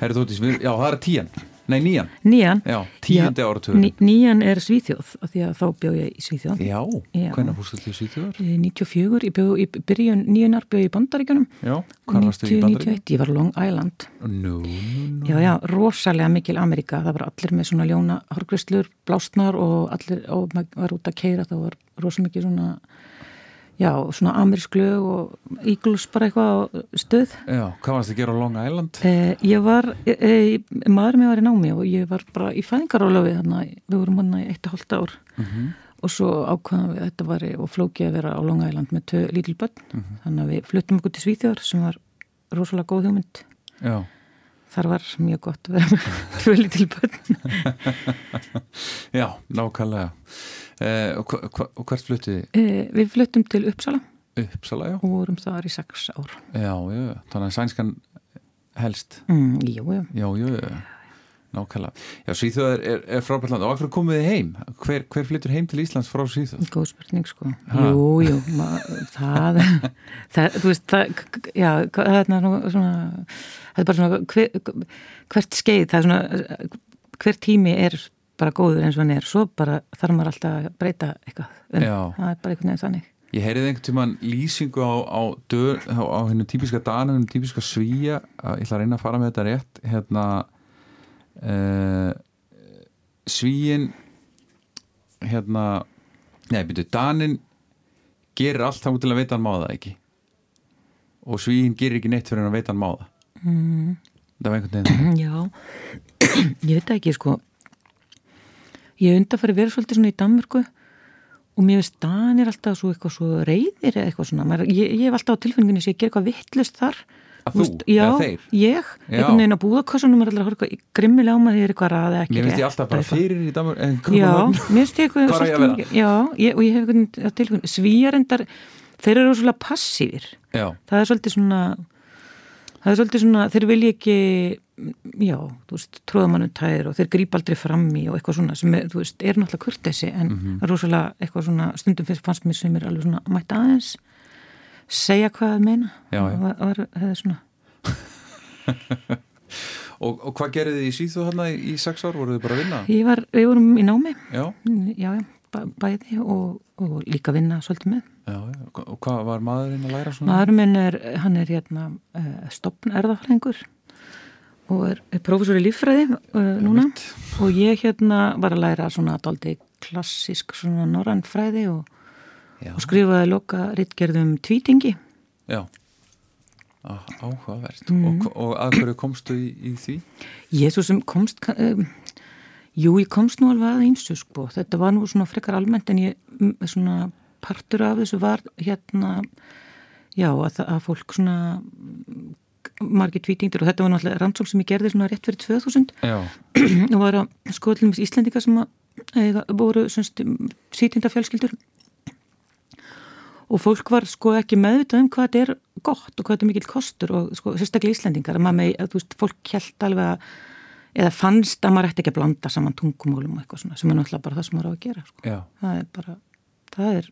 Herri við- já það er tían. Nei, nían, Nýjan, já, tíundi Já, áratugurinn. Ný, nýjan er Svíþjóð því að þá bjó ég í Svíþjóð Já, Já. hvernig fórstu til Svíþjóðar? Eh, 94, ég bjó í byrjun nýjunar bjó ég í Bandaríkjunum Já, hvað varstu í 90, bandaríkjum? 91, ég var Long Island Nú, nú, nú Já, já, rosalega mikil Amerika það var allir með svona ljóna hárgrislur blásnar og allir og maður var út að keira það var rosa mikið svona já, svona amerísk lög og Eagles bara eitthvað á stöð Já, hvað varstu að gera á Long Island? eh, ég var, eh, maður með var í námi og ég var bara í fæðingarálafi þannig að við vorum hann í eitt og hálft ár Mhm. og svo ákvaðum við þetta var og flókið að vera á Long Island með tvö lítil börn Mhm. þannig að við fluttum okkur til Svíþjóðar sem var rosalega góð hugmynd Já, þar var mjög gott að vera með <laughs> tvö lítil börn. Já, nákvæmlega. Eh, og, hva, og hvert fluttuði? Eh, við fluttum til Uppsala. Uppsala, já. Og vorum þar í sex ár. Já, já, þannig að sænskan helst. Mm, jú. Já, jú, já, nákvæmlega Já, Svíþjóð er, er, er frábært land og akkur komið þið heim? Hver, hver flyttur heim til Íslands frá Svíþjóð? Góð spurning, sko. Ha? Jú, jú, ma, það, <laughs> það, þú veist, það, já, það er nú svona, það er bara svona, hver, hvert skeið, það er svona, hver tími er bara góður eins og hann er, svo bara þarf maður alltaf að breyta eitthvað. Um. Það er bara einhvern veginn þannig. Ég heyrið einhvern tímann lýsingu á, á, á, á hennu típiska hennu típiska svíja ég ætla að reyna að fara með þetta rétt hérna uh, svíin hérna nei, byrju, danin gerir allt þá til að veita hann má það ekki? Og svíin gerir ekki neitt fyrir hann að veita hann má það mm. það var einhvern veginn <clears throat> Já, ég veit ekki sko. Ég undarfæri verið svolítið svona í Danmörku og mér veist Danir alltaf svo eitthvað svo reyðir eða eitthvað svona. Ég, ég hef alltaf á tilfinningunni sem ég ger eitthvað vittlust þar Að Þú já, eða þeir? ég, einhvern veginn á búðakossunum er alltaf eitthvað grimmilega á maður er eitthvað ræði ekki Mér finnst ég alltaf bara fyrir í damur Já, mér finnst ég eitthvað svolítið Já, ég, og ég hef á tilfinningunni Svíjarendar, þeir eru svolítið passífir Já, það er svolítið svona það er svolítið svona, þeir vilja ekki já, þú veist, tróðamannum tæðir og þeir grípa aldrei fram í og eitthvað svona sem er, þú veist, er náttúrulega kurtesi en það er rosalega eitthvað svona stundum fannst mér sem er alveg svona mætt aðeins segja hvað það meina Já, já. var, var, það er svona <laughs> og, og hvað gerði þið í Svíþjóð hérna í, í sex ár? Voruð þið bara að vinna? ég var, við vorum í námi Já, já, já, bæ- bæði og, og líka vinna svolítið með. Og hvað var maðurinn að læra svona? Maður minn er, hann er hérna uh, stopn erðafræðingur og er, er prófessor í líffræði uh, núna og ég hérna var að læra svona daldi klassisk svona norræn fræði og, Já, og skrifaði loka rittgerðum tvítingi. já. Áhugavert. Mhm. Og, og að hverju komstu í, í því? Ég svo sem komst, um, jú ég komst nú alveg að einstu sko, þetta var nú svona frekar almennt en ég, svona partur af þessu var hérna, já að, að fólk svona margir tvítingdir og þetta var náttúrulega rannsók sem ég gerði svona rétt fyrir 2000 Já, <clears throat> og var að skoða til dæmis Íslendinga sem að, eiga, voru sýtinda fjölskyldur og fólk var sko ekki meðvitað um hvað þetta er gott og hvað þetta er mikill kostur og sko sérstaklega Íslendingar að maður með, að veist, fólk held alveg að eða fannst að maður ætti ekki að blanda saman tungumólum og eitthvað svona sem er náttúrulega bara það sem maður á að gera sko. það er bara, það er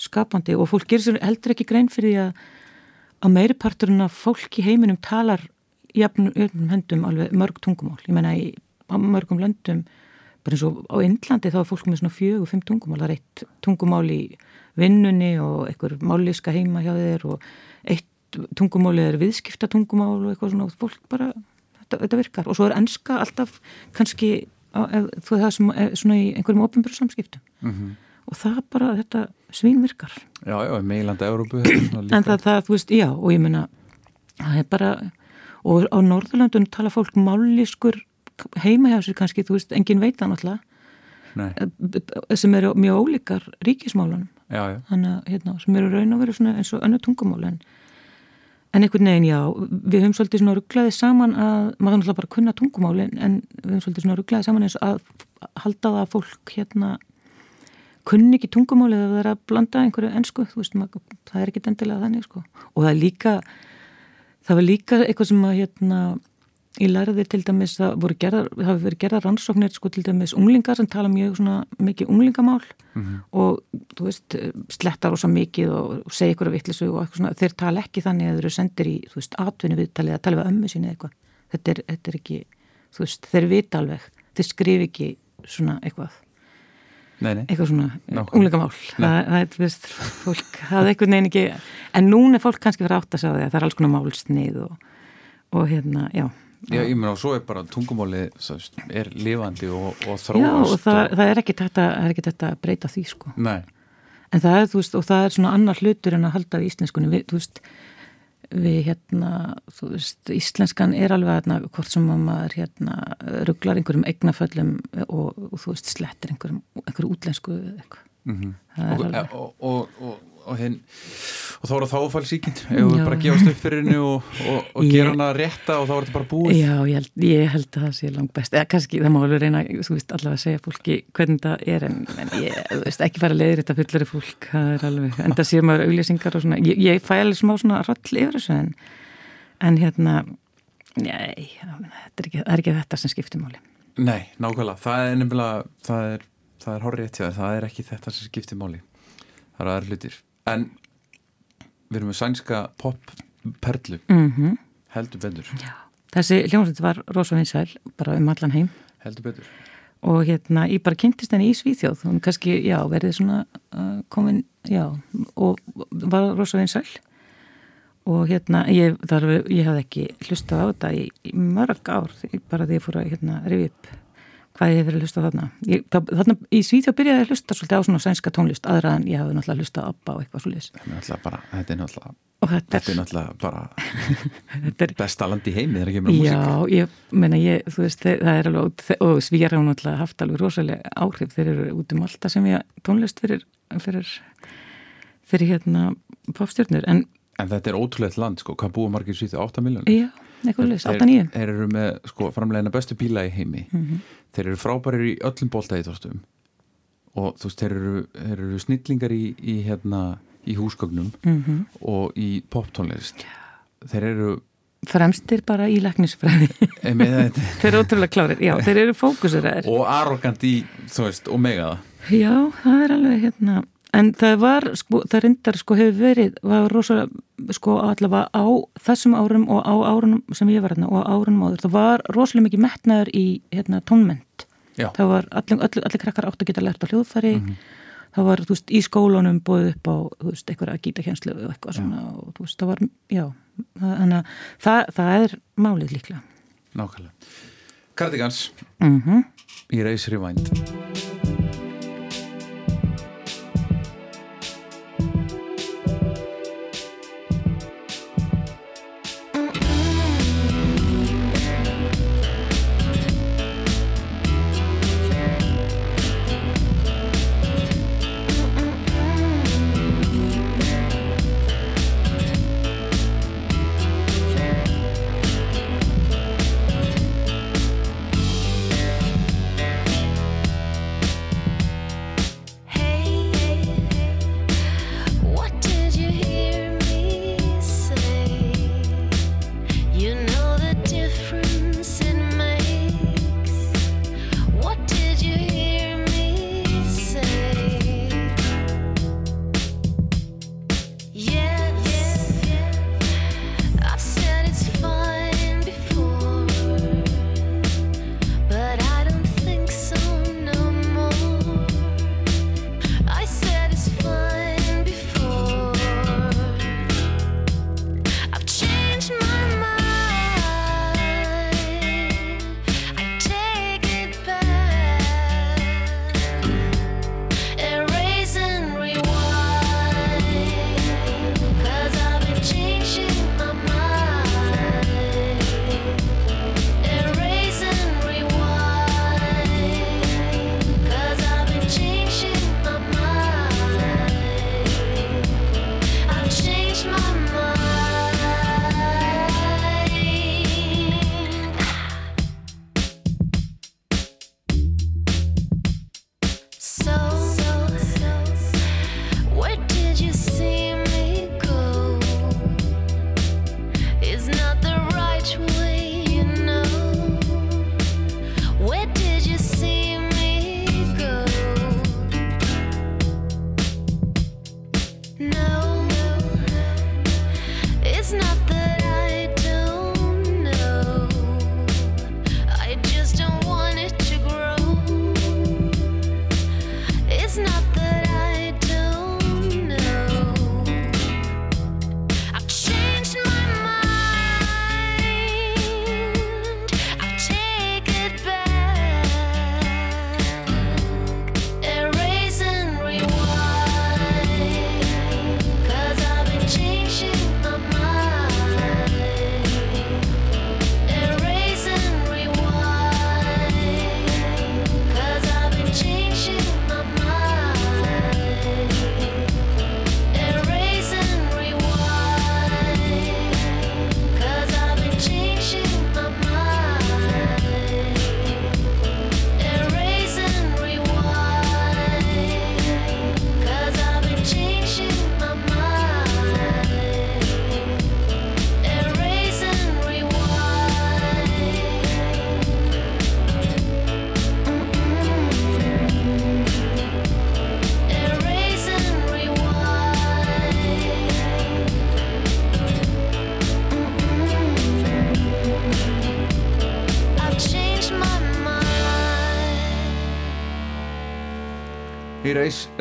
skapandi og fólk gerir sér heldur ekki grein fyrir því að að meiri parturinn af fólk í heiminum talar jafnum, höndum alveg mörg tungumál. Ég menna í mörgum löndum, bara eins og á Indlandi þá er fólk með svona fjög og fimm tungumál. Það er eitt tungumál í vinnunni og einhver mállíska heima hjá þeir og eitt tungumáli er viðskipta tungumál og eitthvað svona og fólk bara, þetta, þetta virkar. Og svo er enska alltaf kannski, þú veist það sem er svona í einhverjum opinbjörn samskiptum. Mhm. Og það bara, þetta svín virkar. já, já, meilandi Európu. En það, það, þú veist, já, og ég meina, það er bara, og á Norðurlandun tala fólk mállískur heima hjá sér kannski, þú veist, engin veit það náttúrulega, Nei, eh, sem eru mjög ólíkar ríkismálunum, já, já, þannig að, hérna, sem eru raun vera svona eins og önnu tungumál, en, en einhvern veginn, já, við höfum svolítið svona rugglaði saman að, maður náttúrulega bara kunna tungumálin, en við höfum svolítið svona rugglaði saman eins og að halda það að fólk, hérna, kunni ekki tungumálið að vera að blanda einhverju ennsku, þú veist, maður, það er ekki endilega þannig, sko. Og það er líka, það var líka eitthvað sem að, hérna, ég lærði til dæmis að gerðar, hafi verið gerðar rannsóknir sko til dæmis unglingar sem tala mjög svona mikið unglingamál og þú veist, slettar ósa mikið og, segja ykkur að vittlisu og eitthvað svona, þeir tala ekki þannig að þeir eru sendir í, þú veist, atvinni viðtalið að tala við ömmu síni eða eitthvað, þetta er, þetta er ekki þú veist, þeir vita alveg. Þeir skrif ekki svona eitthvað. Nei, nei, eitthvað svona Nákvæmlega. unglingamál. Það, það er, þú veist, fólk hafði einhvern veginn ekki en núna er fólk kannski fyrir átt að segja það er alls konar málsnið og, og hérna, já Já, ég meina og svo er bara tungumáli er lifandi og, og Já, þróast og það, það er ekki þetta, að breyta því sko. Nei, En það er, þú veist, og það er svona annar hlutur en að halda við íslenskunni. Við, þú veist, við hérna, þú veist, íslenskan er alveg hérna, hvort sem að maður hérna rugglar einhverjum eignaföllum og, og þú veist, slettir einhverjum, einhverjum útlensku eða eitthvað. Mhm. Það er og, og, og, og, þá er það við Já. bara gefast upp fyrir henni og, og, og gera hana rétta og þá er þetta bara búið. Já, ég held, ég held að það sé langt best. Eða kannski, það má alveg reyna, þú veist, allavega að segja fólki hvernig það er, en, en ég, þú veist, ekki fara að leiðir þetta fullari fólk, það er alveg, en það sé maður auglýsingar og svona, ég, ég fæ alveg smá svona roll yfir þessu, en, en hérna, nei, þetta er ekki, það er ekki þetta sem skiptir máli. Nei, nákvæmlega, það er nefnilega það er, það er horrið hjá þér, það er ekki þetta sem skiptir máli. Það er aðra hlutir en við erum með sænska popperlu. Mm heldur betur, Þessi hljómsveit var rosa vinsæl, bara um allan heim. Heldur betur. Og hérna, ég bara kynntist henni í Svíþjóð, hún kannski, já, verið svona uh, komin, já, og var rosa vinsæl. Og hérna, ég, þar, ég hafði ekki hlustað á þetta í, í mörg ár, bara því ég fór að hérna, rifja upp hvað ég hef verið að hlusta á þarna. Ég, þarna í Svíþjóð byrjaði ég að hlusta svolítið á svona sænska tónlist, aðra en ég hafði náttúrulega hlustað á ABBA og eitthvað svolítið. þetta er náttúrulega þetta er náttúrulega bara besta land í heimi þegar kemur á músík. Já, ég meina ég, þú veist, það er alveg, og svíjar hafa náttúrulega haft alveg rosalega áhrif, þeir eru út um alltaf sem ég tónlist fyrir, fyrir, fyrir hérna popstjörnur, en en þetta er ótrúlegt land, sko, hvað búið margir svíþið 8 miljónir eitthvað leys, 8-9. þeir eru með, sko, framlegina bestu bíla í heimi. Mhm. þeir eru frábærir í öllum bóltaðíþóstum og þú veist, þeir eru, þeir eru snillingar í, í hérna í húsgögnum Mm og í poptónlist. Þeir eru Fremstir bara í læknisfræði, <laughs> þeir eru ótrúlega klárir, já, þeir eru fókuseraðir. og arrogant í, þú veist, og mega það Já, það er alveg hérna, en það var, sko, það reyndar, sko, hefur verið, var rosalega, sko, allavega á þessum árum og á árunum sem ég var hérna og á árunum áður, það var rosalega mikið metnaður í, hérna, tónment. Já. Það var, allir, allir, allir krakkar átt að geta lært á hljóðfæri, það var, þú veist, í skólanum búið upp á, þú veist, einhverja gítakjenslu og eitthvað svona og þú veist, það var, já, þannig að það, það er málið líklega. nákvæmlega. Cardigans. Mm í Race Rewind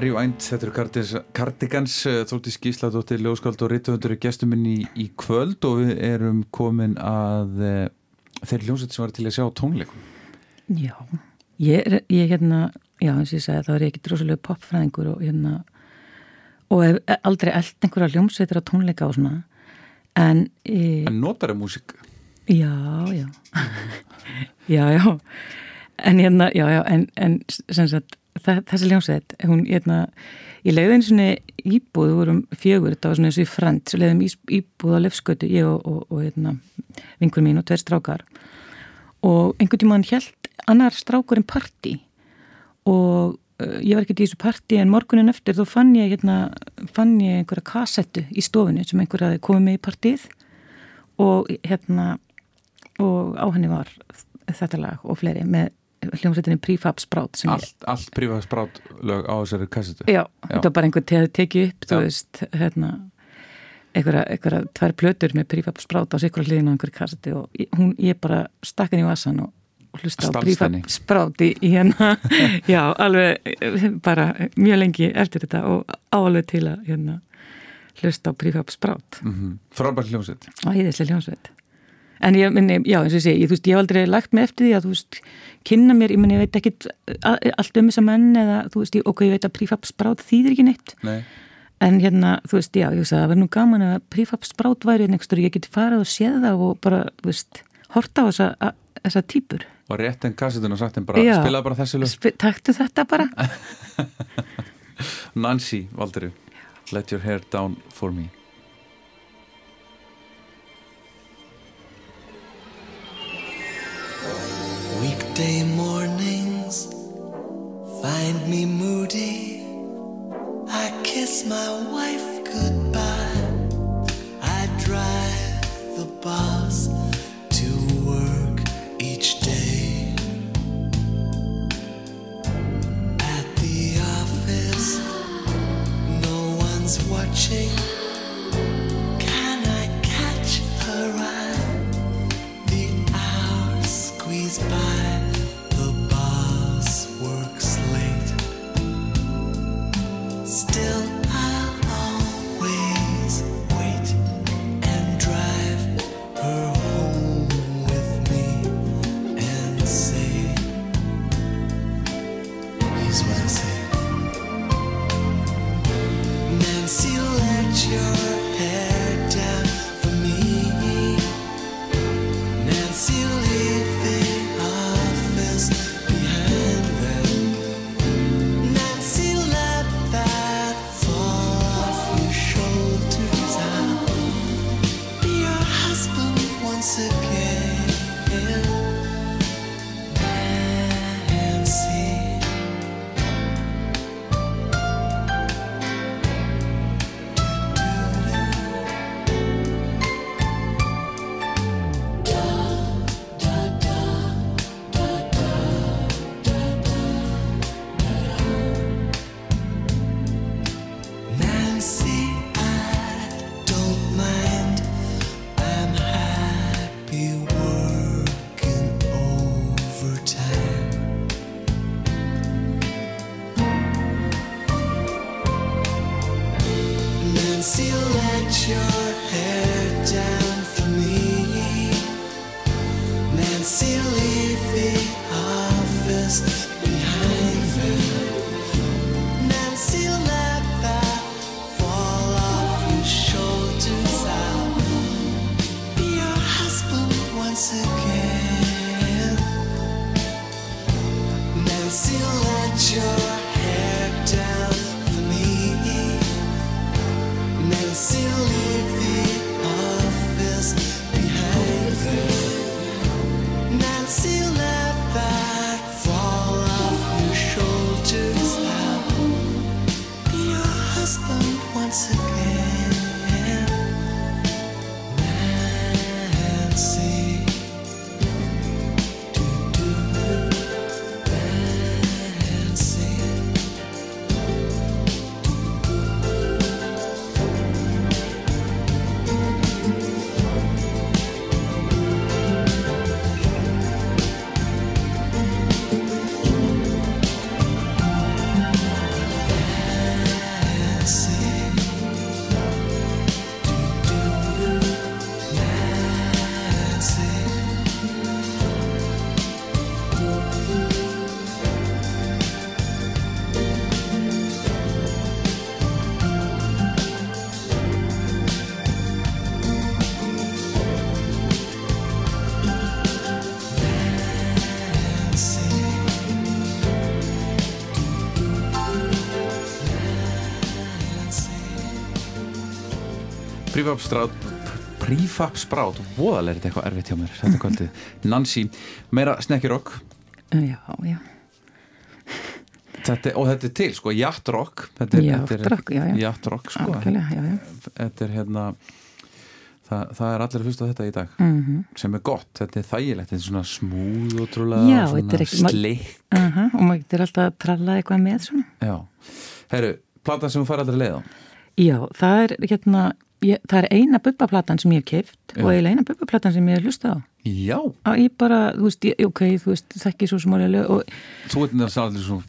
Rewind, þetta eru Cardigans, Cardigans Þóttis Gísladóttir, Ljóskald og Rittuhundur er gestuminn í, í kvöld og við erum komin að e, þeir hljómsveit sem var til að sjá tónleikum. Já, ég, er- ég hérna, já eins og ég segi þá er ég ekki drosalega popfræðingur og hérna og hef aldrei eld einhverja hljómsveitir á tónleika og svona en e, En notar er músík? já, já <laughs> já, já en hérna, já, já, en, en sem sagt, þa- þessi hljómsveit hún, hérna, ég leiði einu svona íbúð, við vorum fjögur, þetta var svona eins og í frend, svo leiðum íbúð á lefskötu ég og, og, og hérna, vingur mín og tveir strákar. Og einhvern tímann held annar strákurinn partí og uh, ég var ekkert í þessu partí en morgunin eftir þá fann ég hérna, fann ég einhverja kassettu í stofunni sem einhver hafi komið með í partíð og hérna og á henni var þetta lag og fleiri með hljómsveitinni Prefab Sprout Allt, allt prífað sprát lög á þessari kassetu? já, þetta var bara einhver te tekið upp, þú Já. veist hérna einhverja, einhverja tvær plötur með Prefab Sprout á einhverja hliðin á einhverju kassetti og hún, ég bara stakk henni í vassan og hlusta á Prefab. Sprout í, hérna <laughs> já, alveg eh, bara mjög lengi eftir þetta og áalveg til að hérna hlusta á Prefab Sprout Mm Frábær hljómsveit. æðislega hljómsveit en ég minni, já eins og ég segi, ég, þú veist, ég hef aldrei lagt mig eftir því að þú veist, kynna mér, ég minni, ég veit ekkit a- allt um þessa menn eða þú veist, ég, ok, ég veit að prefab sprát þýðir ekki neitt Nei. en hérna, þú veist, já, ég veist að það verður nú gaman að prefab sprát væri nextur, ég geti farið og séð það og bara, þú veist, horta á þessa, a- þessa típur Og rétt en kassetun og sagt en bara, Já. spilaði bara þessi lög. Sp taktu þetta bara <laughs> Nancy, Valdiru, let your hair down for me. Weekday mornings find me moody. I kiss my wife goodbye. I drive the bus to work each day. At the office, no one's watching. Prífab sprát, voðalega er þetta eitthvað erfitt hjá mér þetta <laughs> kvöldið, Nancy meira snekkirokk Já, já, þetta, og þetta er til, sko, er- rock, já, já. Yacht-rock, sko. Algjörlega, já, þetta er hérna það, það er allir að hlusta á þetta í dag. Mm sem er gott, þetta er þægilegt. Þetta er svona smúð og trúlega Já, þetta ekki- ma- slikk Aha, og maður getur alltaf að tralla eitthvað með svona. já, herru, platan sem þú fær aldrei leið á? Já, það er hérna, ég, það er eina bubbaplatan sem ég hef Já. og eiginlega eina bubbaplatan sem ég hef hlustað á. já, Á, ég bara, þú veist, ég, ok, þú veist, þekki svo smálega og þú veit það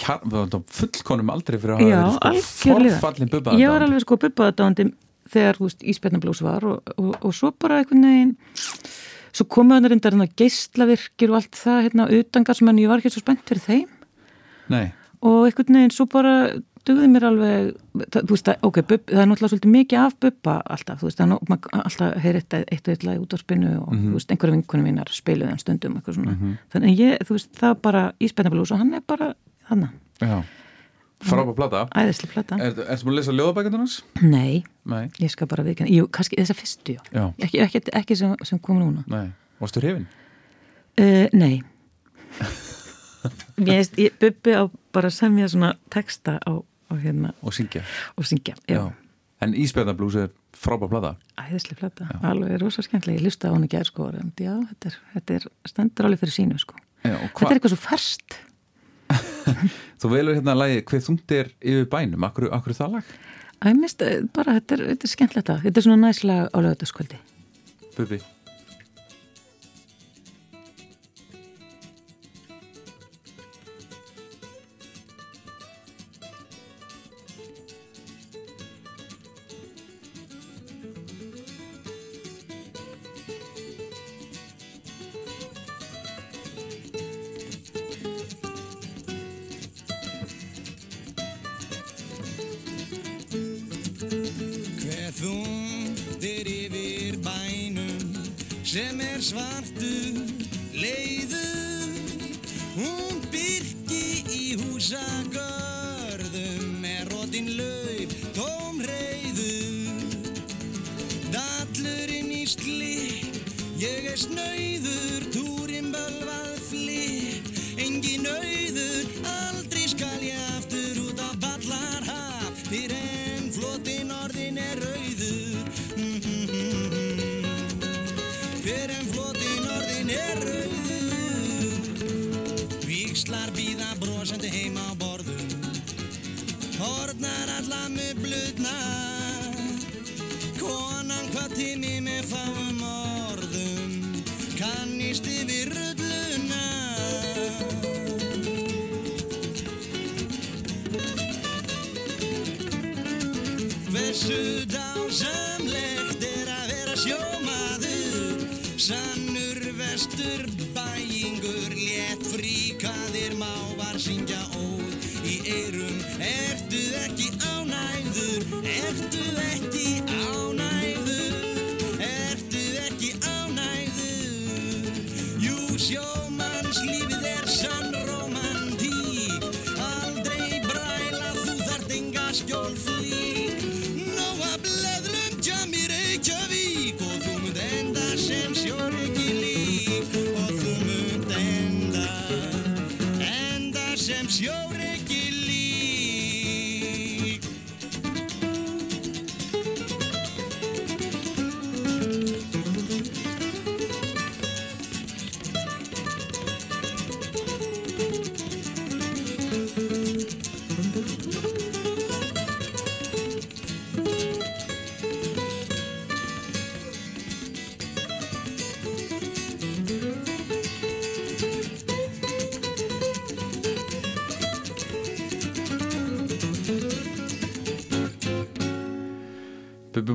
kjar, við varum fullkonum aldrei fyrir að Já, hafa verið sko forfallin bubba ég var alveg sko bubbaðadándi þegar, Ísbjarnablús var og, og, og svo bara einhvern veginn svo komu hann reyndar geislavirkir og allt það hérna utangar sem en ég var ekki svo spennt fyrir þeim. Nei, og einhvern veginn svo bara dugði mér alveg, þú veist, það, ok, bub, það er náttúrulega svolítið mikið af bubba alltaf, þú veist, það er alltaf heyri eitt, eitt og eitt lag í útvarpinu og þú veist, einhverja vinkunum mínar spiluði hann stundum eitthvað svona, þannig að ég, þú veist, það bara Ísbjarnablús og hann er bara þannig, já. Frábæð plata. Æðislega plata. Er, Ertu búin að lesa ljóðabækjandunars? Nei, Nei, ég skal bara viðkynna, jú, kannski þessa fyrstu, já, já, ekki, ekki, ekki sem, sem kom núna. Nei. Varstu hrifin? uh, Nei. <laughs> Mér veist, bubbi á bara að semja svona texta á, á hérna. Og syngja. Og syngja, já, En Ísbjarnablús er frábæð plata. Æðislega flata, alveg rosa skemmtilega, ég lusta á sko, en já, þetta er, þetta er stendur alveg fyrir sínu sko, já, og þetta er eitthvað svo ferst <laughs> Þú velur hérna að lagi Hver þungt er yfir bænum? Akkur, akkur það lag? Æ, mist, bara, þetta er, þetta er skemmtilegt þetta er svona næslega á lögutaskvöldi Bubi sem er svartur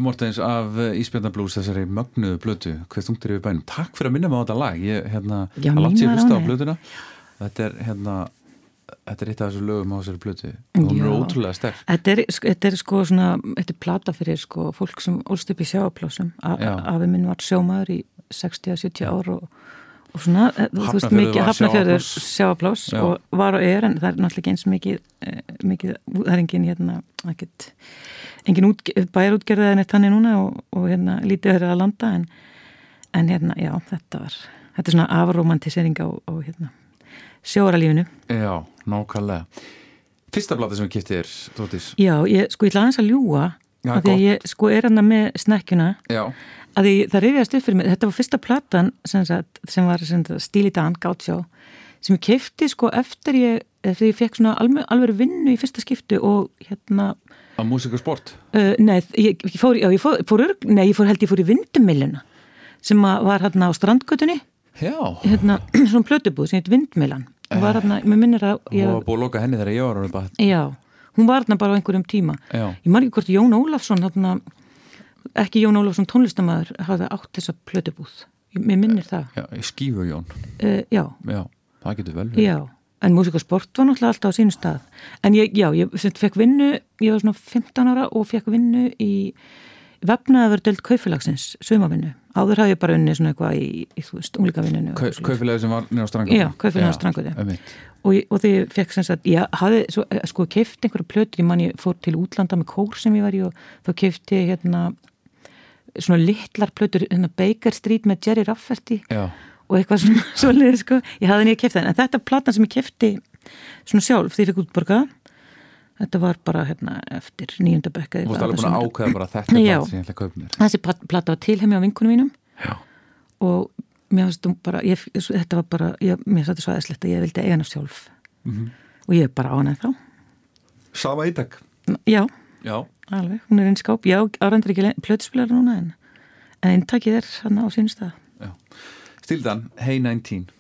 Mortens af Ísbjarnablús þessari mögnuðu blötu Hver þungt er yfir bænum? Takk fyrir að minna mig á þetta lag Ég, hérna, að mín sér hlusta á blötuna Þetta er, hérna Þetta er eitt af þessu lögum á þessari blötu og hún er ótrúlega sterk Þetta er, sko- þetta er sko svona, þetta er plata fyrir sko fólk sem ólst upp í sjáaplásum. Já. Afi minn var sjómaður í 60-70 ár og, og svona, eh, þú veist mikið hafnafjörður Já. og var og er en það er náttúrulega eins mikið, eh, mikið það er engin hérna ekkit, engin út, bæjarútgerða en eitt þannig núna og, og hérna lítið verið að landa en, en hérna, já, þetta var þetta er svona afromantisering á, á hérna sjóaralífinu Já, nákvæmlega. Fyrsta blati sem við kiptið er, Tóttis Já, ég, sko, ég ætla aðeins að ljúga Já, af því að ég, sko, er hann með snekkjuna. Já, að því það rifjast upp fyrir mig, þetta var fyrsta platan sem, sagt, sem var sagt, Stíli Dan, Gautsjó sem ég kefti sko eftir ég, eftir ég fekk svona alveg vinnu í fyrsta skiptu og hérna, á músík og sport uh, nei, ég, fór, já, ég fór, fór örg, nei, ég fór held ég fór í vindumilluna sem að var hérna á strandgötunni. Já, hérna, <clears throat> svona plötubúð sem heit Vindmillan og var hérna, mér minnir að ég, var búið að loka henni þegar ég var orðið bara já, hún var hérna bara á einhverjum tíma. Já, ég ekki hvort Jón Ólafsson hérna, ekki Jón Ólafsson tónlistamæður hafði átt þessa plötubúð. Mér minnir það. Já, skífu Jón. Uh, já, Já, það getur vel já en músík og sport var náttúrulega alltaf á sínu stað. En ég, já, ég fekk vinnu ég var svona 15 ára og fekk vinnu í vefnaðaverdöld kaufélagsins sumavinnu, áður hafði ég bara unni svona eitthvað í, í þú veist, unglíkavinninu og Kau- svoleiðis. Kaupfélagi sem var nýra á strangu Já, kaupfélagið á einmitt. og, og þegar ég fekk sem sagt, ég hafði svo, eh, sko keift einhverja plötur, ég man ég fór til útlanda með kór sem ég var í og þá keifti ég hérna svona litlar plötur, hérna Baker Street með Jerry Rafferty. Já, og eitthvað svona <laughs> svolítið sko, ég hafði nýja keift það, en þetta er platan sem ég keifti svona sjálf því ég fikk útborgað þetta var bara hérna eftir nýjunda bekka þú varst alveg búin að ákveða bara þetta Já. blad sem ég ætla að kaupa mér. Þessi plat- plata var til heimi á vinkunum mínum. Já, og mér finnst þú bara ég, þetta var bara, ég, mér finnst þetta svo aðeinslegt að ég vildi eiga hana sjálf. Mhm. og ég er bara á hana þá. Sama ítak. Já, Já, alveg, hún er einn skáp. Já, árandur ekki plötuspilar núna en, en eintakið er hann á sínu stað. já Stildan, Hey 19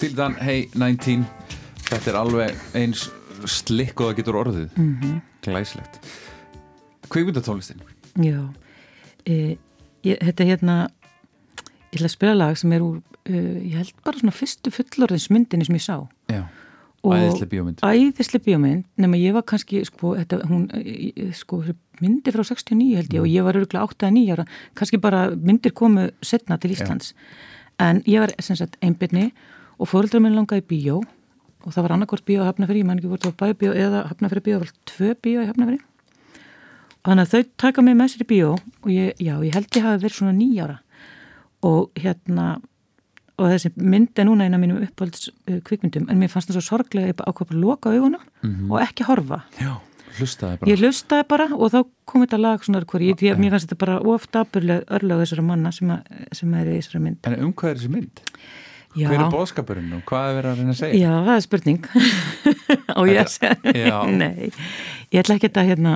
Stildan, hey 19 Þetta er alveg eins slikk og það getur orðið. Mm -hmm. Glæslegt Kvikmyndatónlistin. Já, e, ég, þetta er hérna, ég ætla að spila lag sem er úr, uh, ég held bara svona fyrstu fullorðinsmyndinni sem ég sá. Já, Og- æðislega bíómynd. Æðislega bíómynd, nema ég var kannski, sko, þetta, hún, e, sko, myndi frá 69 held ég og ég var örgulega 8 eða 9 ára, kannski bara myndir komu setna til Íslands. En ég var, sem sagt, einbyrni og fóreldrar minn langaði bíó og það var annarkvort bíó að hafnafyrir, ég man ekki hvort það var bæði bíó eða hafnafyrir bíó, það var tvö bíó í hafnafyrir. Þannig að þau taka mig með sér í bíó og ég, já, ég held ég hafi verið svona nýjára og hérna og þessi mynd er núna eina mínum uppáhalds uh, kvikmyndum en mér fannst það svo sorglega að bara að loka augunum og ekki horfa. Já, hlustaði bara Ég hlustaði bara og þá kom þetta lag svona hver ég, mér fannst þetta bara ofta örlög þessara manna sem, að, sem er í þessara mynd. En um hvað er þessi mynd? Já, Hver er bóðskapurinn og hvað er verið að reyna að segja? já það er spurning. <laughs> Og ég að segja? Já. <laughs> nei, ég ætla ekki að hérna,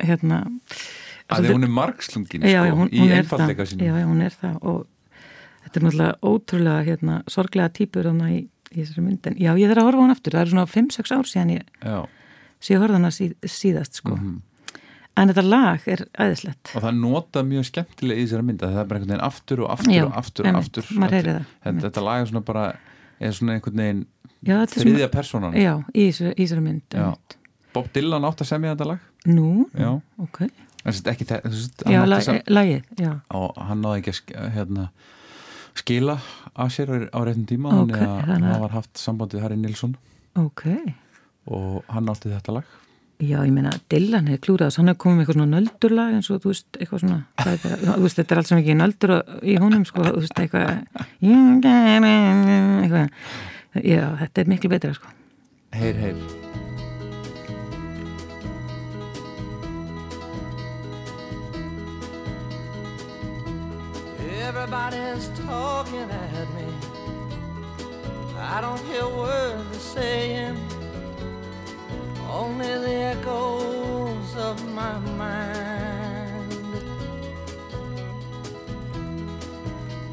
hérna að því hún er margslungin sko, hún, í hún einfalleika það. sínum. Já, hún er það. Og þetta er náttúrulega ótrúlega hérna, sorglega típur í, í þessari myndin. Já, ég þarf að horfa hann aftur, það er svona 5-6 ár síðan ég, hana síð, síðast sko. Mhm. En þetta lag er æðislegt. Og það notað mjög skemmtilega í þessari mynd að það er bara einhvern veginn aftur og aftur Já, og aftur og aftur. Þetta- það, þetta, þetta lag er svona bara er svona einhvern veginn já, þriðja svona, personan já, í þessari, mynd. Bob Dylan átt að semja þetta lag? Nú, ok. Ekki veist, já, lagið, og hann náði ekki að hérna, skila af sér á- réttum tíma Ok, þannig að þannig að- hann var haft sambandið Harry Nilsson. Ok. Og hann átti þetta lag Já, ég meina, Dylan hefur klúrað þess, hann hefur komið með eitthvað svona nöldurlag eins og þú veist, eitthvað svona, er þetta, þú veist, þetta er allt sem ekki nöldur í honum, sko, þú veist, eitthvað, eitthvað, já, þetta er miklu betra, sko. Heyr, heyr. Everybody's talking at me. I don't hear words they're saying, only the echoes of my mind.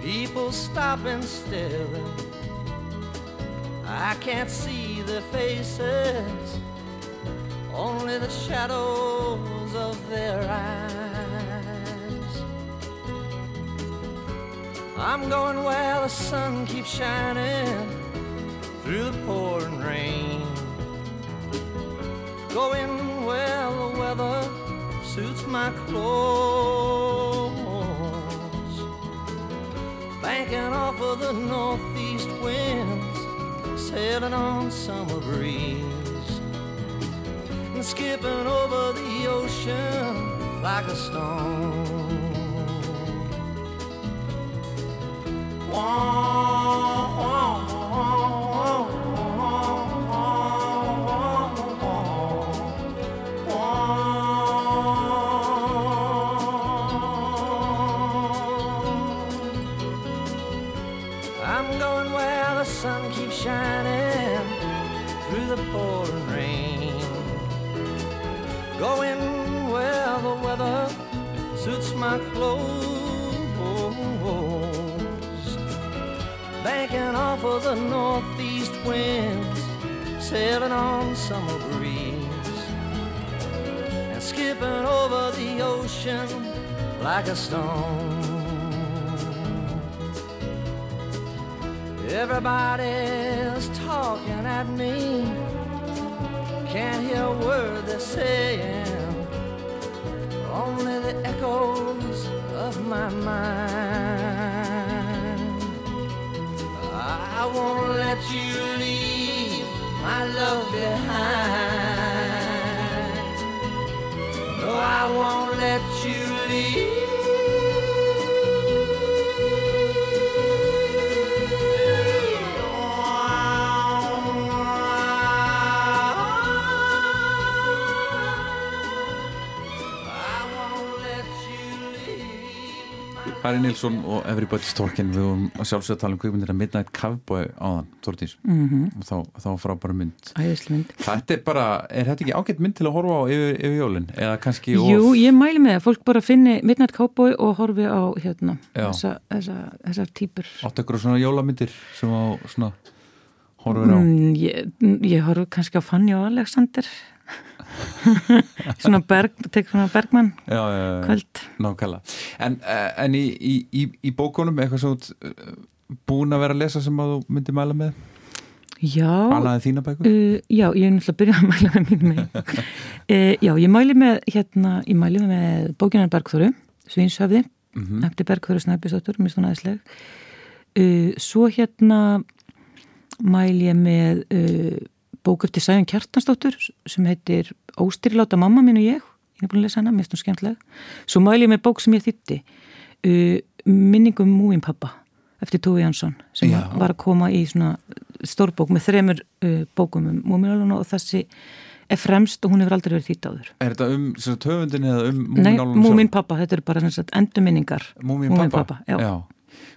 People stop and. I can't see their faces, only the shadows of their eyes. I'm going where the sun keeps shining through the pouring rain. Going where the weather suits my clothes. Banking off of the northeast winds, sailing on summer breeze. And skipping over the ocean like a stone. A stone. Everybody's Harry Nilsson og Everybody's Talking við vorum að sjálfsögða að tala um kvikmyndir að Midnight Cowboy áðan, Þortís Mhm. og þá, þá frábæra mynd Æðislega mynd. Þetta er bara, er þetta ekki ágætt mynd til að horfa á yfir, yfir jólin? Eða kannski of- Jú, ég mæli með að fólk bara finni Midnight Cowboy og horfi á, hérna, þessa, þessa, þessar típur. áttu ykkur svona jólamyndir sem á svona horfur á? Mm, ég, ég horf kannski á Fanny og Alexander svona berg, svona Bergmann Já, já, já, kvöld Nákvæmlega. En, eh, en í, í, í, í bókunum eitthvað svo búin að vera að lesa sem að þú myndir mæla með? Já? Uh, já, ég er náttúrulega að byrja að mæla með mín með. <laughs> Uh, já, ég mæli með, hérna, ég mæli með bókinar Bergþóru, Svinshöfði, Mhm. eftir Bergþóru Snæbjörnsdóttur, mér stóna aðeinsleg. Uh, svo hérna mæli ég með bók eftir Sæðan Kjartansdóttur sem heitir Óstyrláta mamma mín og ég, ég er búin að lesa hana, mér stóna skemmtileg. Svo mæli ég með bók sem ég þýtti, uh, Minningum múin pappa eftir Tói Jansson sem Já. var að koma í svona stórbók með þremur uh, bókum um múmináluna og þessi er fremst og hún hefur aldrei verið þýtt áður. Er þetta um höfundin eða um Nei, múminálunum múmin pappa, þetta eru bara sem sagt endurminningar. Múmin pappa? pappa, já.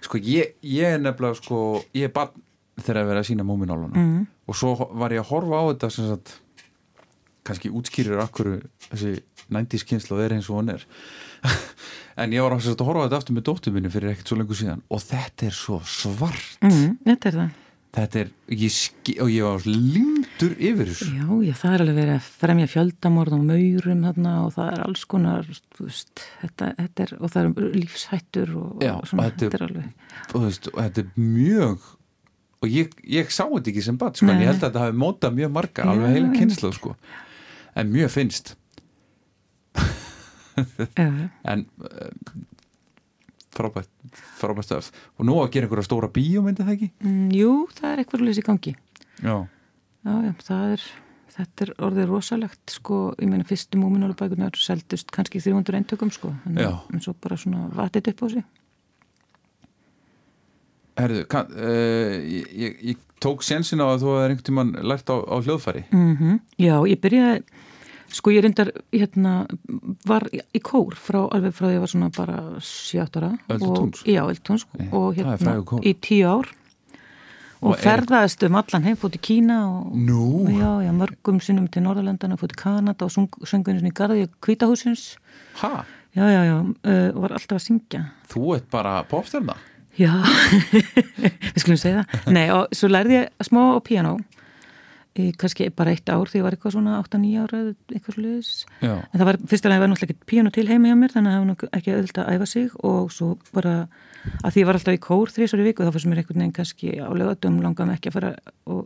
Sko, ég, ég er nefnilega, sko, ég er barn þegar að vera að sína múminálunum Mhm. og svo var ég að horfa á þetta sem sagt, kannski útskýrir akkur þessi 90s kynslu er eins og hann er. <laughs> En ég var að, að horfa á þetta aftur með dóttur minni fyrir ekkert svo lengur síðan. Og þetta er svo svart. Mm, þetta er það. þetta er, ég ski, og ég var lindur yfir þessu. Já, já, það er alveg verið að fremja fjöldamorð og maurum þarna og það er alls konar, veist, þetta, þetta er, og það er lífshættur og, og svona, og þetta þetta er alveg, og, veist, og þetta er mjög og ég, ég sá þetta ekki sem bat sko, en ég held að þetta hafi mótað mjög marga alveg heila kynslu sko. en mjög finnst. <laughs> En uh, frábært frábært stöf. Og nú að gera einhverja stóra bíómyndi það ekki? mm, jú, það er eitthvað lýs í gangi. Já, Já, já, það er, þetta er orðið rosalegt, sko, ég meina fyrstu múminálubækunar seldust kannski 300 eintökum, sko, en, en svo bara svona vatið upp á sig. Herðu kann, uh, ég, ég, ég tók sensin á að þú hefur einhvern tímann lært á, á hljóðfæri Mm Já, ég byrjaði, sko ég reyndar, hérna, var í kór frá, alveg frá því að ég var svona bara 7 ára. Öldutúns? Og- Já, Öldutúns, Nei, og hérna, í tíu ár. Og, Og er- ferðaðist um allan heim, fótt í Kína og Nú? já, já, mörgum sinnum til Norðurlandana, fótt í Kanada og söngunum sinni í Garði Kvítahúsins. Ha? Já, já, já, uh, og var alltaf að syngja. Þú ert bara popstjarna? Já, <laughs> við skulum segja það. Nei, og svo lærði ég smá á piano, kannski bara eitt ár því ég var eitthvað svona 8-9 ára eða eitthvað sluðis. En það var, fyrst alveg var náttúrulega ekki piano til heima hjá mér, þannig að það var ekki auðvitað að æfa sig og svo bara að því ég var alltaf í kór þrísar í viku, þá fannst mér einhvern veginn kannski á lögatum langaði mig ekki að fara og,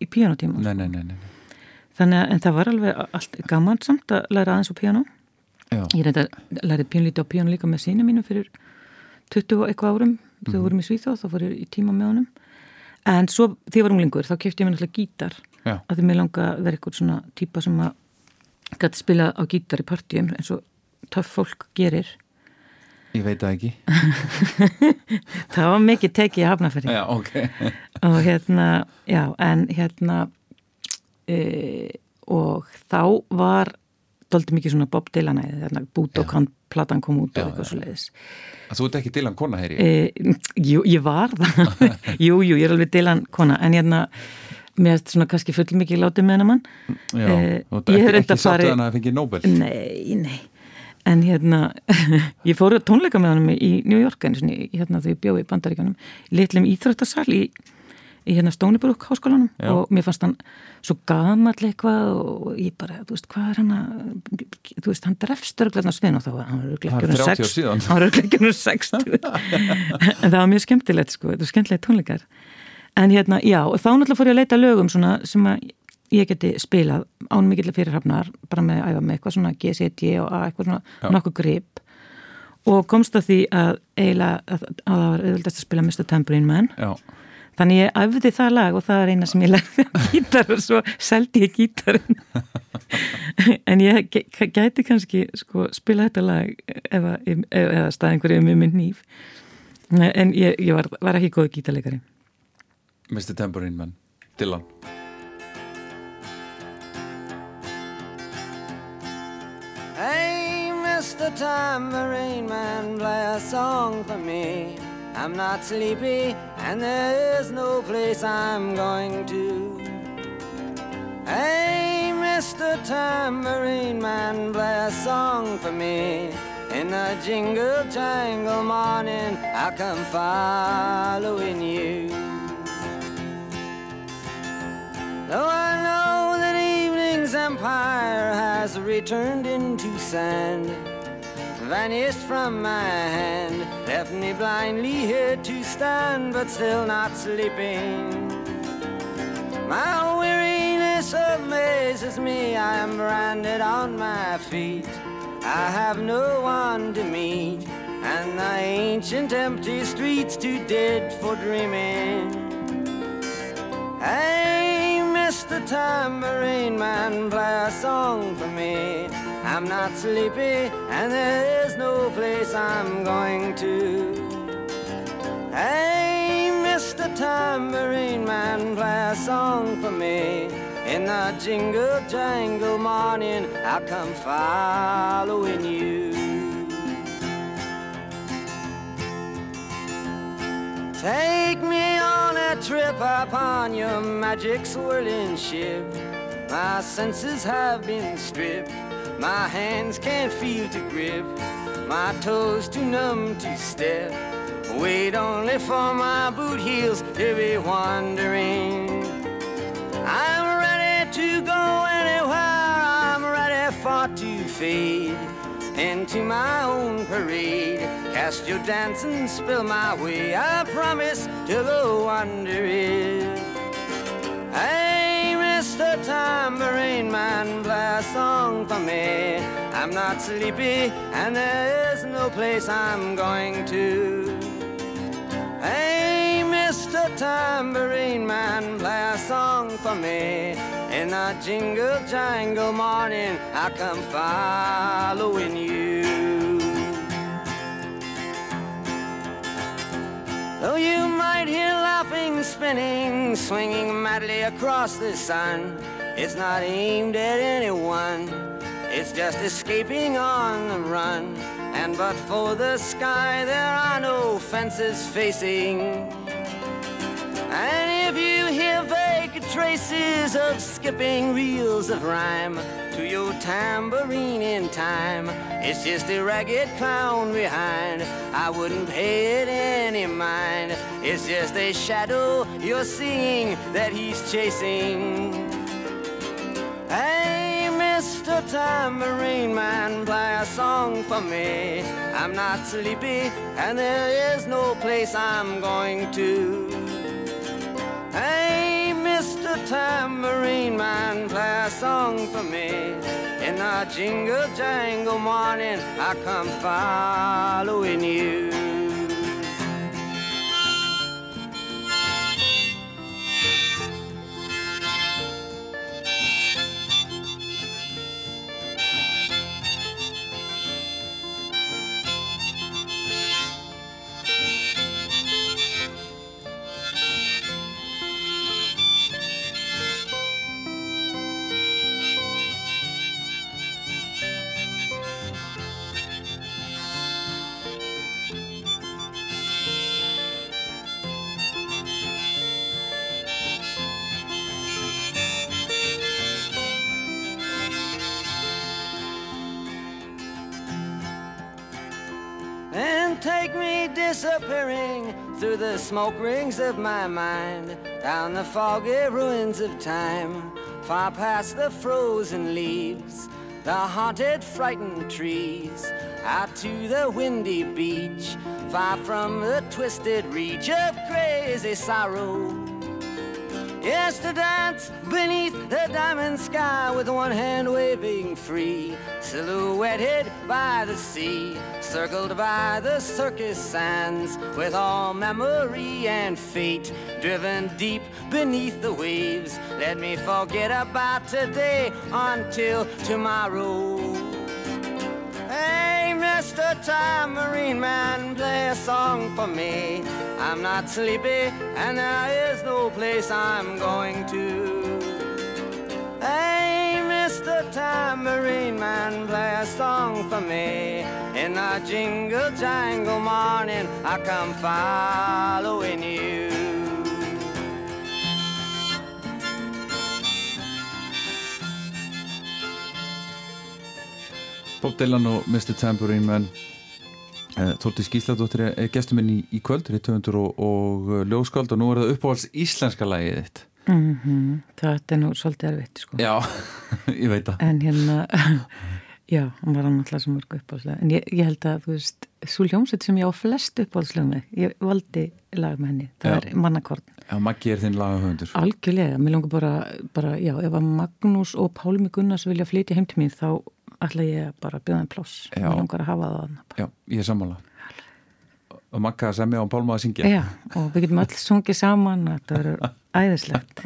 í pianotíma. nei, nei, nei, nei. Þannig að, en það var alveg allt gaman samt að læra aðeins á piano. Já. Ég reynda að læra pínlítið á piano líka með sína mínum fyrir 20 og eitthvað árum þegar við vorum í Svíþjóð, þá fór ég í tíma með honum. En svo því ég var unglingur þá kefti ég mér náttúrulega gítar. Já. að því mér langa að vera eitthvað svona típa sem að gæti spila á gítar í partíum eins og töff fólk gerir. Ég veit það ekki. <laughs> Það var mikið tekið að hafna fyrir Já, ok. <laughs> Og hérna, já, en hérna e, og þá var doldi mikið svona Bob Dylan eða hérna, Budokan platan kom út Já, og eitthvað svo leiðis Þú ert ekki Dylan kona, heyri e, jú, ég var það. <laughs> Jú, jú, ég er alveg Dylan kona. En hérna, mér er svona kannski full mikið látið með hennar mann. Já, eh, þú ert ég ekki, ekki sáttu hann að fengi Nobel Nei, nei. En hérna, <laughs> ég fór að tónleika með honum í New York sinni, hérna þegar ég bjóði í bandaríkanum, litlum íþróttasal í, í hérna Stónibrúk háskólanum Já. og mér fannst hann svo gamall eitthvað og ég bara, þú veist, hvað er hann að, þú veist, hann drefst örglarnar svinn og þá var hann Það örglarnar 30 ár síðan. hann var örglarnar 60 <laughs> en það var mjög skemmtilegt sko, þetta var skemmtilegt tónleikar en hérna, já, og þá náttúrulega fór ég að leita lögum svona sem að ég geti spilað án mikill fyrirhafnar bara með að æfa með eitthvað svona G, C, D og A eitthvað svona Já. nokkuð grip og komst að því að eiginlega að, að það var auðvitaðst að spila Mr. Tambourine Man Já, þannig ég æfði það lag og það er eina sem ég lærði gítar og svo seldi ég gítarinn <laughs> en ég gæti kannski sko spila þetta lag ef, að- ef, eða stað einhverju með minn nýf en ég, ég var, var ekki góð gítarleikari Mr. Tambourine Man Dylan Hey, Mr. Tambourine Man, play a song for me. I'm not sleepy, and there's no place I'm going to. Hey, Mr. Tambourine Man, play a song for me. In the jingle jangle morning, I come following you. Though I know that evening's empire has returned into sand vanished from my hand, left me blindly here to stand, but still not sleeping. My weariness amazes me, I am branded on my feet. I have no one to meet, and the ancient empty streets too dead for dreaming. Hey, Mr. Tambourine Man, play a song for me. I'm not sleepy, and there is no place I'm going to. Hey, Mr. Tambourine Man, play a song for me. In the jingle jangle morning, I'll come following you. Take me on a trip upon your magic swirling ship. My senses have been stripped. My hands can't feel to grip. My toes too numb to step. Wait only for my boot heels to be wandering. I'm ready to go anywhere. I'm ready for to fade into my own parade. Cast your dance and spill my way. I promise to go under it. Song for me. I'm not sleepy, and there is no place I'm going to. Hey, Mr. Tambourine Man, play a song for me. In a jingle jangle morning, I come following you. Though you might hear laughing, spinning, swinging madly across the sun, it's not aimed at anyone. It's just escaping on the run. And but for the sky, there are no fences facing. And if you hear vague traces of skipping reels of rhyme to your tambourine in time, it's just a ragged clown behind. I wouldn't pay it any mind. It's just a shadow you're seeing that he's chasing. Hey, Mr. Tambourine Man, play a song for me. I'm not sleepy, and there is no place I'm going to. Hey, Mr. Tambourine Man, play a song for me. In the jingle jangle morning, I come following you. Disappearing through the smoke rings of my mind, down the foggy ruins of time, far past the frozen leaves, the haunted, frightened trees, out to the windy beach, far from the twisted reach of crazy sorrow. Yes, to dance beneath the diamond sky with one hand waving free, silhouetted by the sea, circled by the circus sands, with all memory and fate driven deep beneath the waves. Let me forget about today until tomorrow. Hey, Mr. Tambourine Man, play a song for me. I'm not sleepy, and there is no place I'm going to. Hey, Mr. Tambourine Man, play a song for me. In the jingle jangle morning, I come following you. Bob Dylan og Mr. Tambourine Man uh, Þórti Skísladóttir er gestur minn í, í kvöld Rittöfundur og, og uh, ljóskáld og nú er það uppáhalds íslenska lagið þitt. Mm Þetta er nú svolítið erfitt sko. Já, <laughs> ég veit það. En hérna <laughs> já, hann var alltaf sem mörg uppáhaldslega. En ég, ég held að, þú veist, svo hljómsveit sem ég á flest uppáhaldslega með, ég valdi lag með henni, það Já. er mannakorn Já, Maggi er þinn lagahöfundur. Algjörlega, mér langar bara, bara já, ef að Magnús og Pálmi Gunnars vilja flytja heim til mín, þá ætla ég að bara bjóða þeim pláss, Já. mér langar að hafa það þarna. Já, ég er sammála Og Magga að semja og Pálma að syngja Já, og við getum öll sungið saman þetta verður <laughs> æðislegt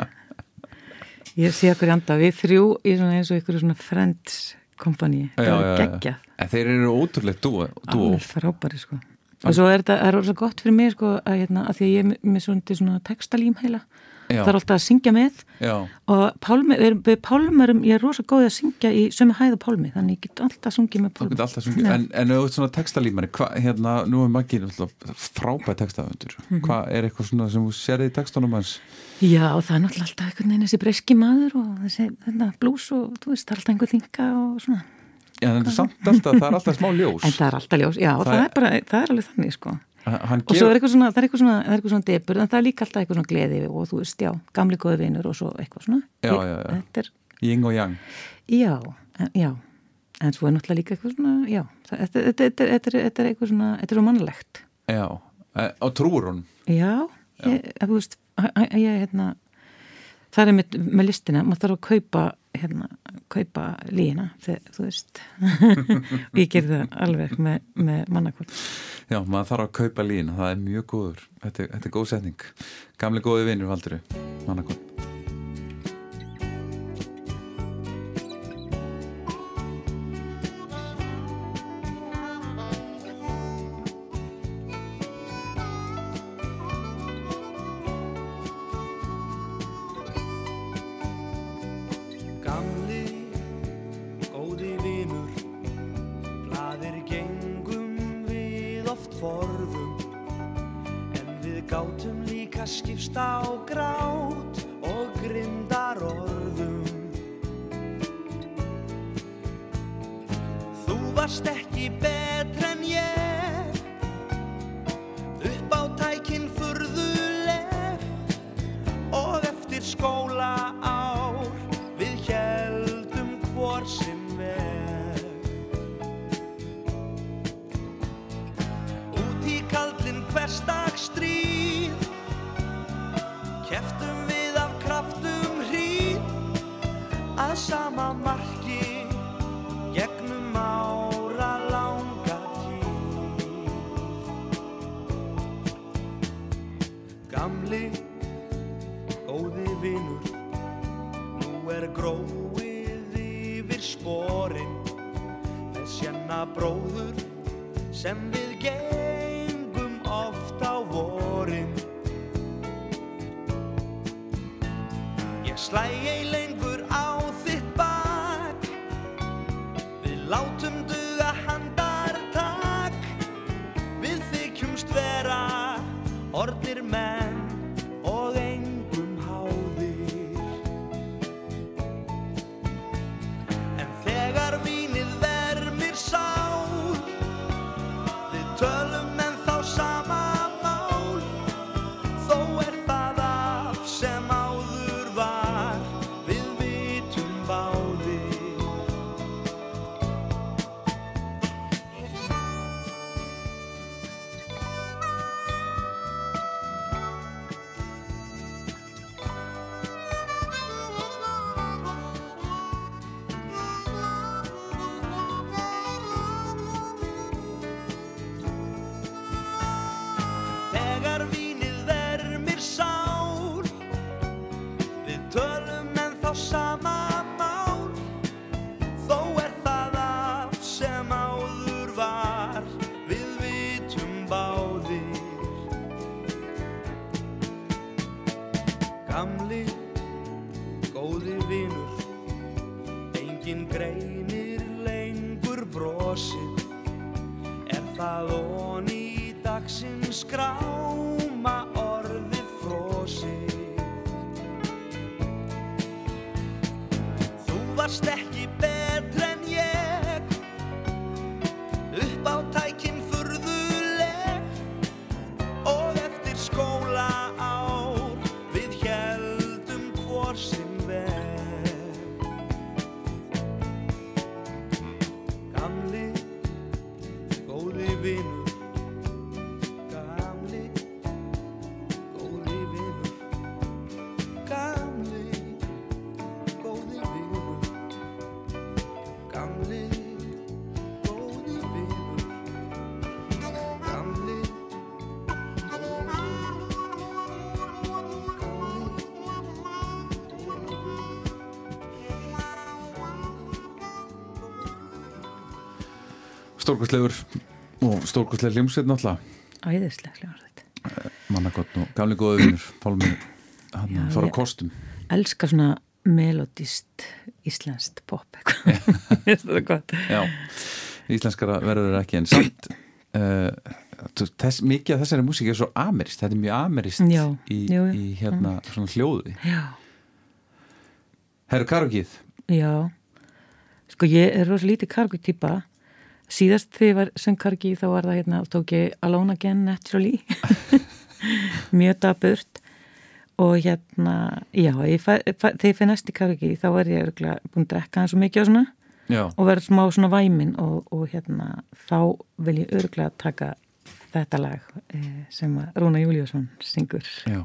ég sé okkur í anda við þrjú í svona eins og ykkur svona friends kompani, það já. geggjað En þeir eru ótrúlega dúo, dúo. alveg frábæri sko og svo er þetta, það er orðið gott fyrir mig sko að, hérna, að því að ég er með- svona, textalím heila. Það er alltaf að syngja með. Já, og Pálmi, við, við Pálmurum ég er rosa góð að syngja í sömu hæð og Pálmi þannig ég get alltaf sungið með þú Pálmi. getur alltaf sungið. En, en þú ert svona textalímari hérna, Nú er Maggi frábæð textahöfundur. Mhm. Hvað er eitthvað svona sem þú sérði í textunum hans? Já, það er náttúrulega alltaf einhvern veginn þessi breski maður og þessi þetta, blús og þú veist, það er alltaf einhver þinga og svona. Já, en samt alltaf, það er alltaf smá ljós. En það er alltaf ljós, já, Það það, er bara, það er alveg þannig, sko. Hann Og svo er eitthvað svona, það er eitthvað svona, er eitthvað svona debur, en það er líka alltaf eitthvað svona gleði og þú veist, já, gamli góði vinur og svo eitthvað svona. Já, já, já. Er, Ying og Yang já, en, já, en svo er náttúrulega líka eitthvað svona, já, þetta, er- eitthvað svona, þetta er svo mannlegt. Já, á trúur hún Já, ég, þú veist, ég, hérna, það er með, með listina, maður þarf að kaupa, hérna, kaupa lína, þegar, þú veist, <laughs> ég gerði það alveg með, með mannakvöld. Já, maður þarf að kaupa lín, það er mjög góður. Þetta, er- þetta er góð setning. Gamli góði vinur valdur Mannakon ekki betr en ég, upp á tækinn stórkostlegur og stórkostlegur hljómsveit náttúrulega. Æðislega hljómsveit. Mannagott og gamli góðu vinnur Pálmi hann fara á kostum. elska svona melodist íslenskt pop <laughs> íslenskara verður ekki en samt uh, þess, mikið af þessari músík er svo amerist þetta er mjög amerist Já, í, jú, jú. í hérna svona hljóði. Herru Karokið já. Sko ég er rosa lítið kargu típa síðast þegar ég var sem kargi þá var það hérna, tók ég Alone Again Naturally. <laughs> Mjög daburt og hérna já, þegar ég fæ næsti kargi þá er ég búin að drekka hann svo mikið og svona. Já, og verður smá svona væmin og, og hérna þá vil ég örgulega taka þetta lag eh, sem Rúna Júliusson syngur. Já.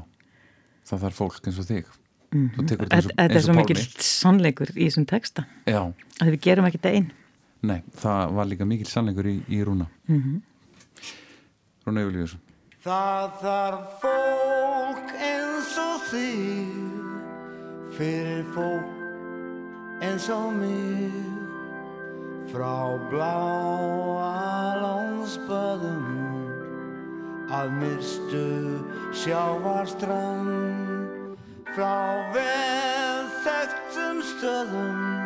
Það þarf fólk eins og þig. Tekur þetta þetta eins er svo Pálmi. sannleikur í þessum texta. Já, að við gerum ekki þetta einn nei, það var líka mikil sannleikur í, í Rúna. Rúna Júliusson Það þarf fólk eins og þig fyrir fólk eins og mig frá bláa lónsböðum að myrstu sjávarstrand frá vel þekktum stöðum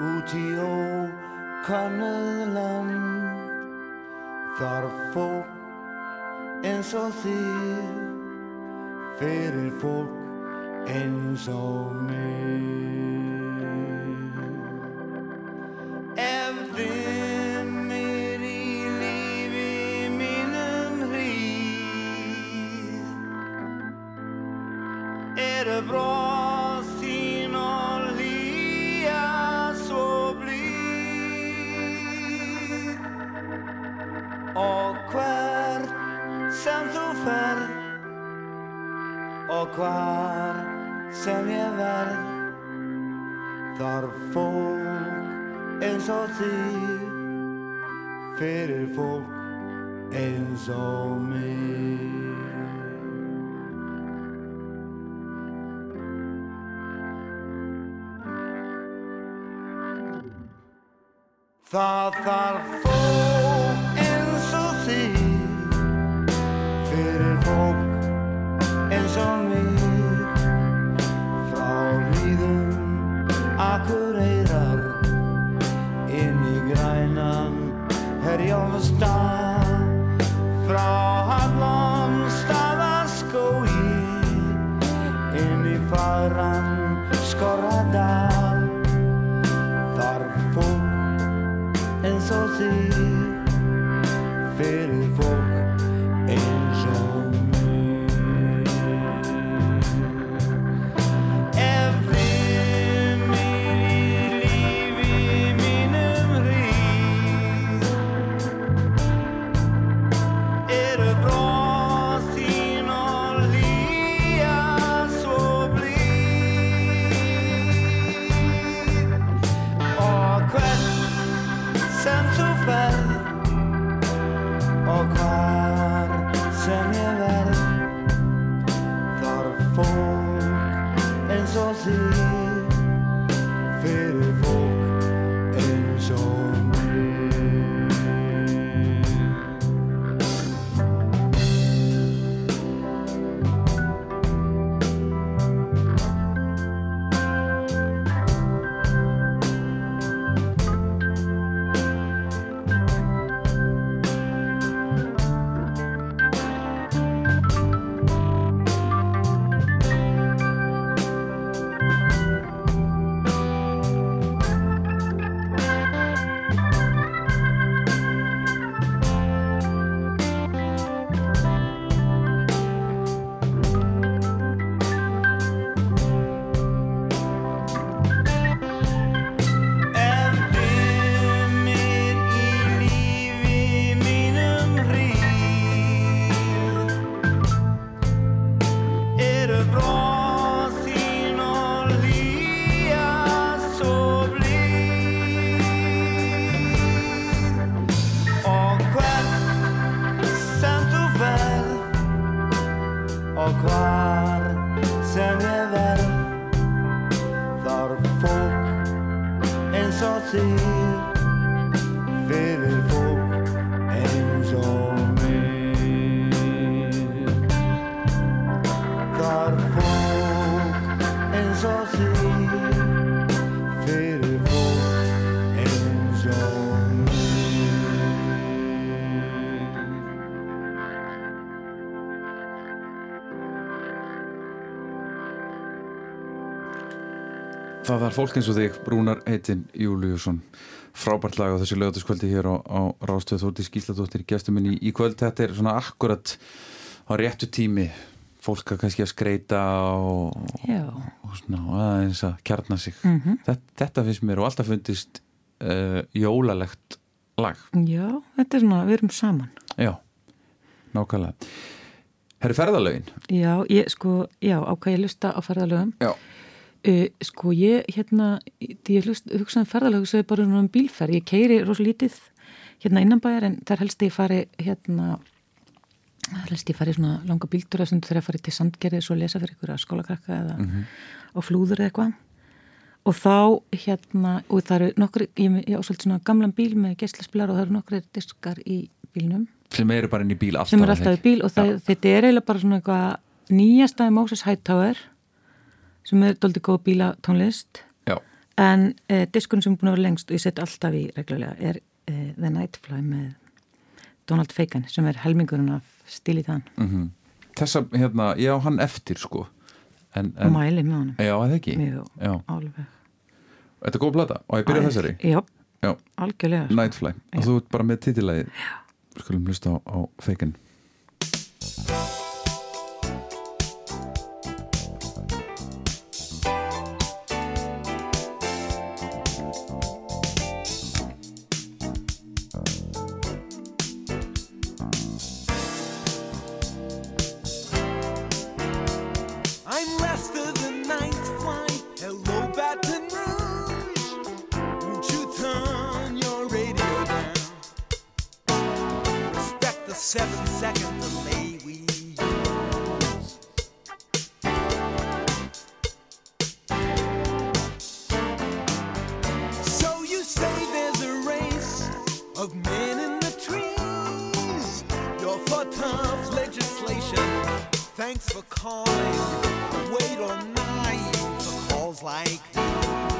út í ókannuð land. Þarf fólk eins og þig fyrir fólk eins og mig Það var fólk eins og þig, Rúnar Heitin Júliusson frábært lag á þessu lögataskvöldi hér á, á Rástöð Þórti Skísladóttir gestur minni í kvöld, þetta er svona akkurat á réttu tími fólk að kannski að skreita og, og svona aðeins að kjarna sig Mhm. þetta, þetta finnst mér og alltaf fundist uh, jólalegt lag Já, þetta er svona, við erum saman. Já, nákvæmlega Herri ferðalögin Já, ég sko, já, ákvað ég lusta á ferðalögum. Já. Uh, sko, ég, hérna, ég hugsaði um ferðalög, hugsaði bara um bílferð. Ég keiri rosa lítið hérna innanbæjar en þar helst ég fari, hérna, þar helst ég fari svona langa bíltúra sem þegar ég fari til sandgerði svo lesa fyrir ykkur að skólakrakka eða Mhm. á flúður eða eitthvað. Og þá, hérna, og það eru nokkur, ég, ég á svolítið svona gamlan bíl með geislaspilar og það eru nokkur diskar í bílnum sem eru bara inn í bíl alltaf sem er er það alltaf í bíl og það, þetta er eiginlega bara svona eitthvað nýjasta Moses Hightower sem er doldið góð bílatónlist. Já. en eh, diskurinn sem er búin að vera lengst og ég set alltaf í reglulega er eh, The Nightfly með Donald Fagan sem er helmingurinn af stílið hann Mhm. Þessa, hérna, ég á hann eftir sko. En, og mæli með honum? Já, það ekki? Þetta er góð plata. Og ég byrja Æ, þessari? Já, Já. algjörlega sko. Nightfly og þú ert bara með titillæði skulum hlusta á, á feikin Thanks for calling. Wait all night for calls like these.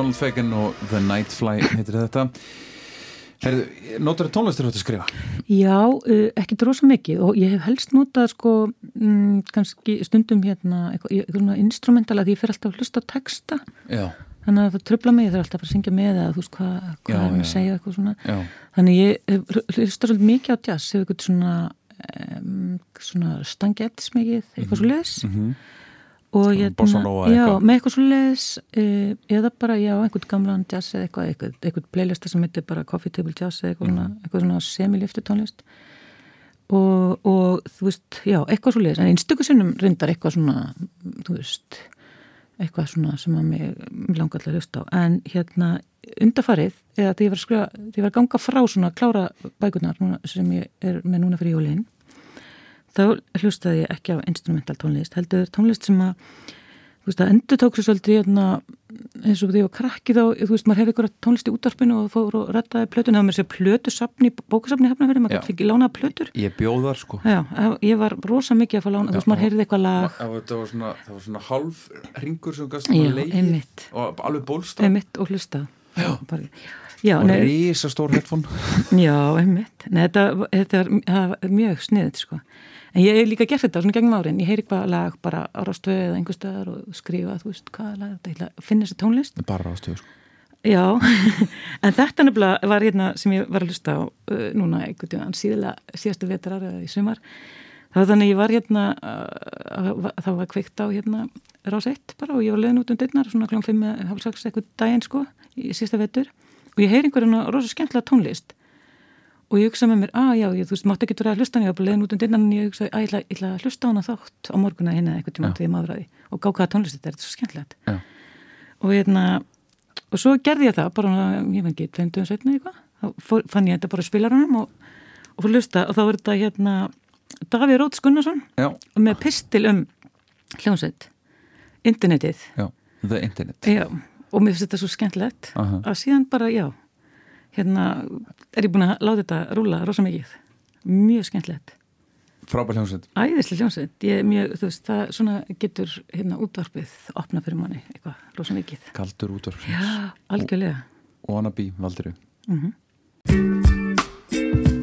Donald Fagan og The Nightfly heitir þetta notar það tónlistur að skrifa? Já, ekki drosa mikið og ég hef helst notað sko mm, kannski stundum hérna eitthvað, eitthvað instrumentala því ég fer alltaf að hlusta texta Já, þannig að það tröfla mig, ég þarf alltaf að fara að syngja með eða þú veist hvað, Já, er já. að segja eitthvað svona já, þannig ég hef hlusta svolítið mikið á jazz hefur eitthvað svona um, svona stangettis mikið, eitthvað svo leis mhm. Og hérna, já, með eitthvað svo leis uh, eða bara, já, einhvern gamlan jazz eða eitthvað, eitthvað, eitthvað playlista sem heitir bara coffee table jazz eða eitthvað, Mhm. eitthvað svona semi-liftu tónlist. Og, og þú veist, já, eitthvað svo leis en einstöku sinnum reyndar eitthvað svona þú veist, eitthvað svona sem að mig, langar til að hlusta á. En hérna, undarfarið eða þegar ég var að skrifa, þegar ég var að ganga frá svona klára bækurnar sem ég er með núna fyrir jólinn þá hlustaði ég ekki á instrumental tónlist heldur tónlist sem að þú veist, það endur tók sér svolítið hérna, eins og því ég var krakki þá þú veist, maður hefði ykkur tónlist í útvarpinu og fór og rettaði plötun, það var mér sér plötusafni bókasafni hefna fyrir, maður Já. fikk lánaða plötur. Ég bjóðar sko. Já, ég var rosa mikið að fá lána, þú veist, maður heyrði eitthvað lag. Það var, það var, svona, það var svona hálf ringur sem Já, einmitt. og alveg bólstað. Einmitt og hlusta Já, bara, já, og nei, risastór headphone. Já, einmitt. Nei, þetta, þetta er, er mjög sniðið sko. En ég hef líka gert þetta svona gegnum árin, ég heyri eitthvað lag bara á rástöðu eða einhver stöðar og skrifa þú veist, hvað er lag, þetta, finna þessi tónlist bara ástöðu sko Já, <laughs> en þetta nefnilega var hérna sem ég var að hlusta á uh, núna einhvern síðlega síðastu vetrar eða í sumar. Það var þannig ég var hérna, uh, það var kveikt á hérna rás 1 bara og ég var leiðin út um dyrnar svona kl. 5 eða hálf 6 eitthvað daginn sko í síðasta vetur og ég heyri einhverjum rosa skemmtilega tónlist og ég hugsa með mér, að já, ég, þú veist, mátti ekki vera að hlusta hann, ég var bara leiðin út um dyrnar en ég hugsa, að ég ætla, að hlusta á hana þátt á morguna hérna eitthvað tíma til ég maður að því. Og gá hvaða tónlist þetta er, þetta er svo skemmtilegt. Og hérna og svo gerði ég það bara, ég veit ekki, tveim dögum setna eitthvað. Þá fór, fann ég þetta bara á spilaranum og, og fór lusta og þá var þetta hérna Davíð Róts Gunnarsson með pistil um hljómsveit. Internetið. Já, the internet. Já, og mér finnst þetta svo skemmtilegt að síðan bara, já hérna er ég búin að láta þetta rúla rosa mikið, mjög skemmtilegt. Frábær hljómsveit. Æðislega hljómsveit, ég er mjög, þú veist það svona getur hérna útvarpið opna fyrir manni, eitthvað, rosa mikið. Kaldur útvarf já, algjörlega. Wannabe valdiru the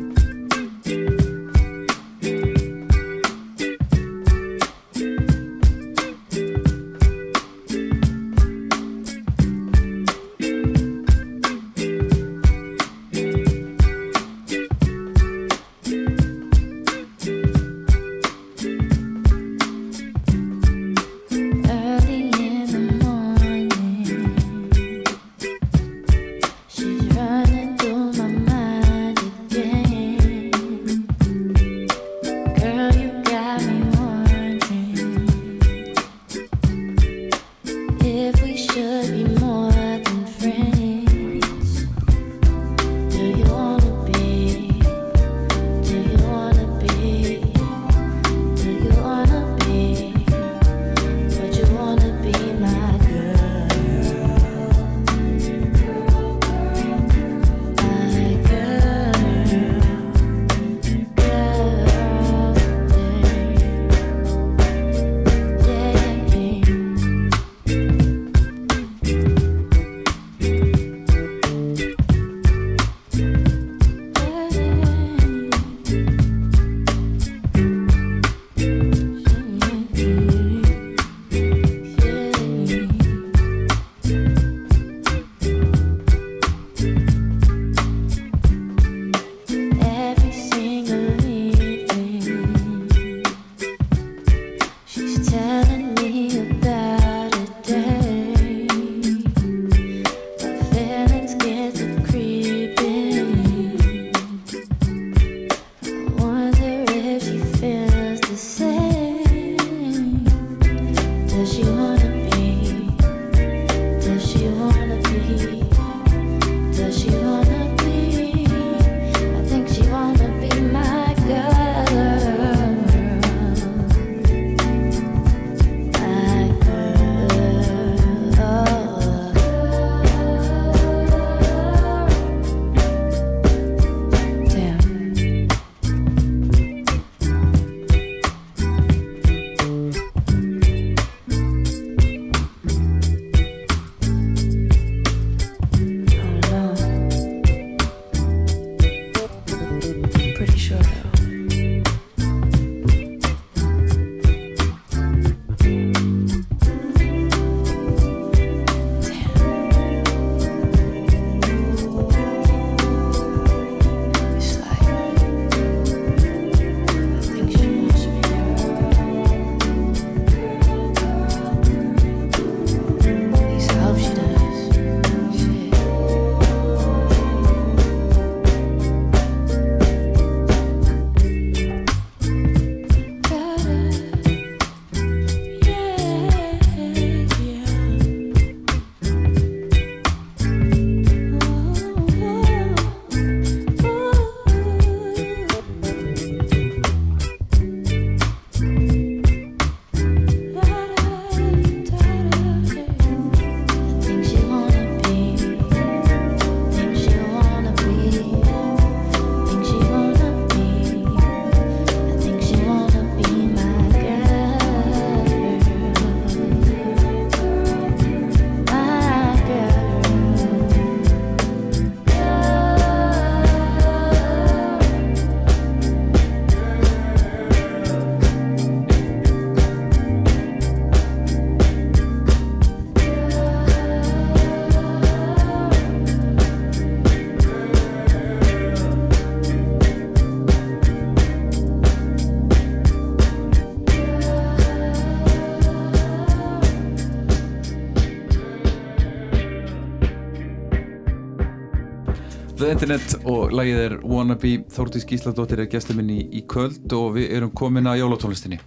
Internet og lagið er Wannabe. Þórtís Gísladóttir er gestur minn í, í kvöld og við erum komin að jólatónlistinni.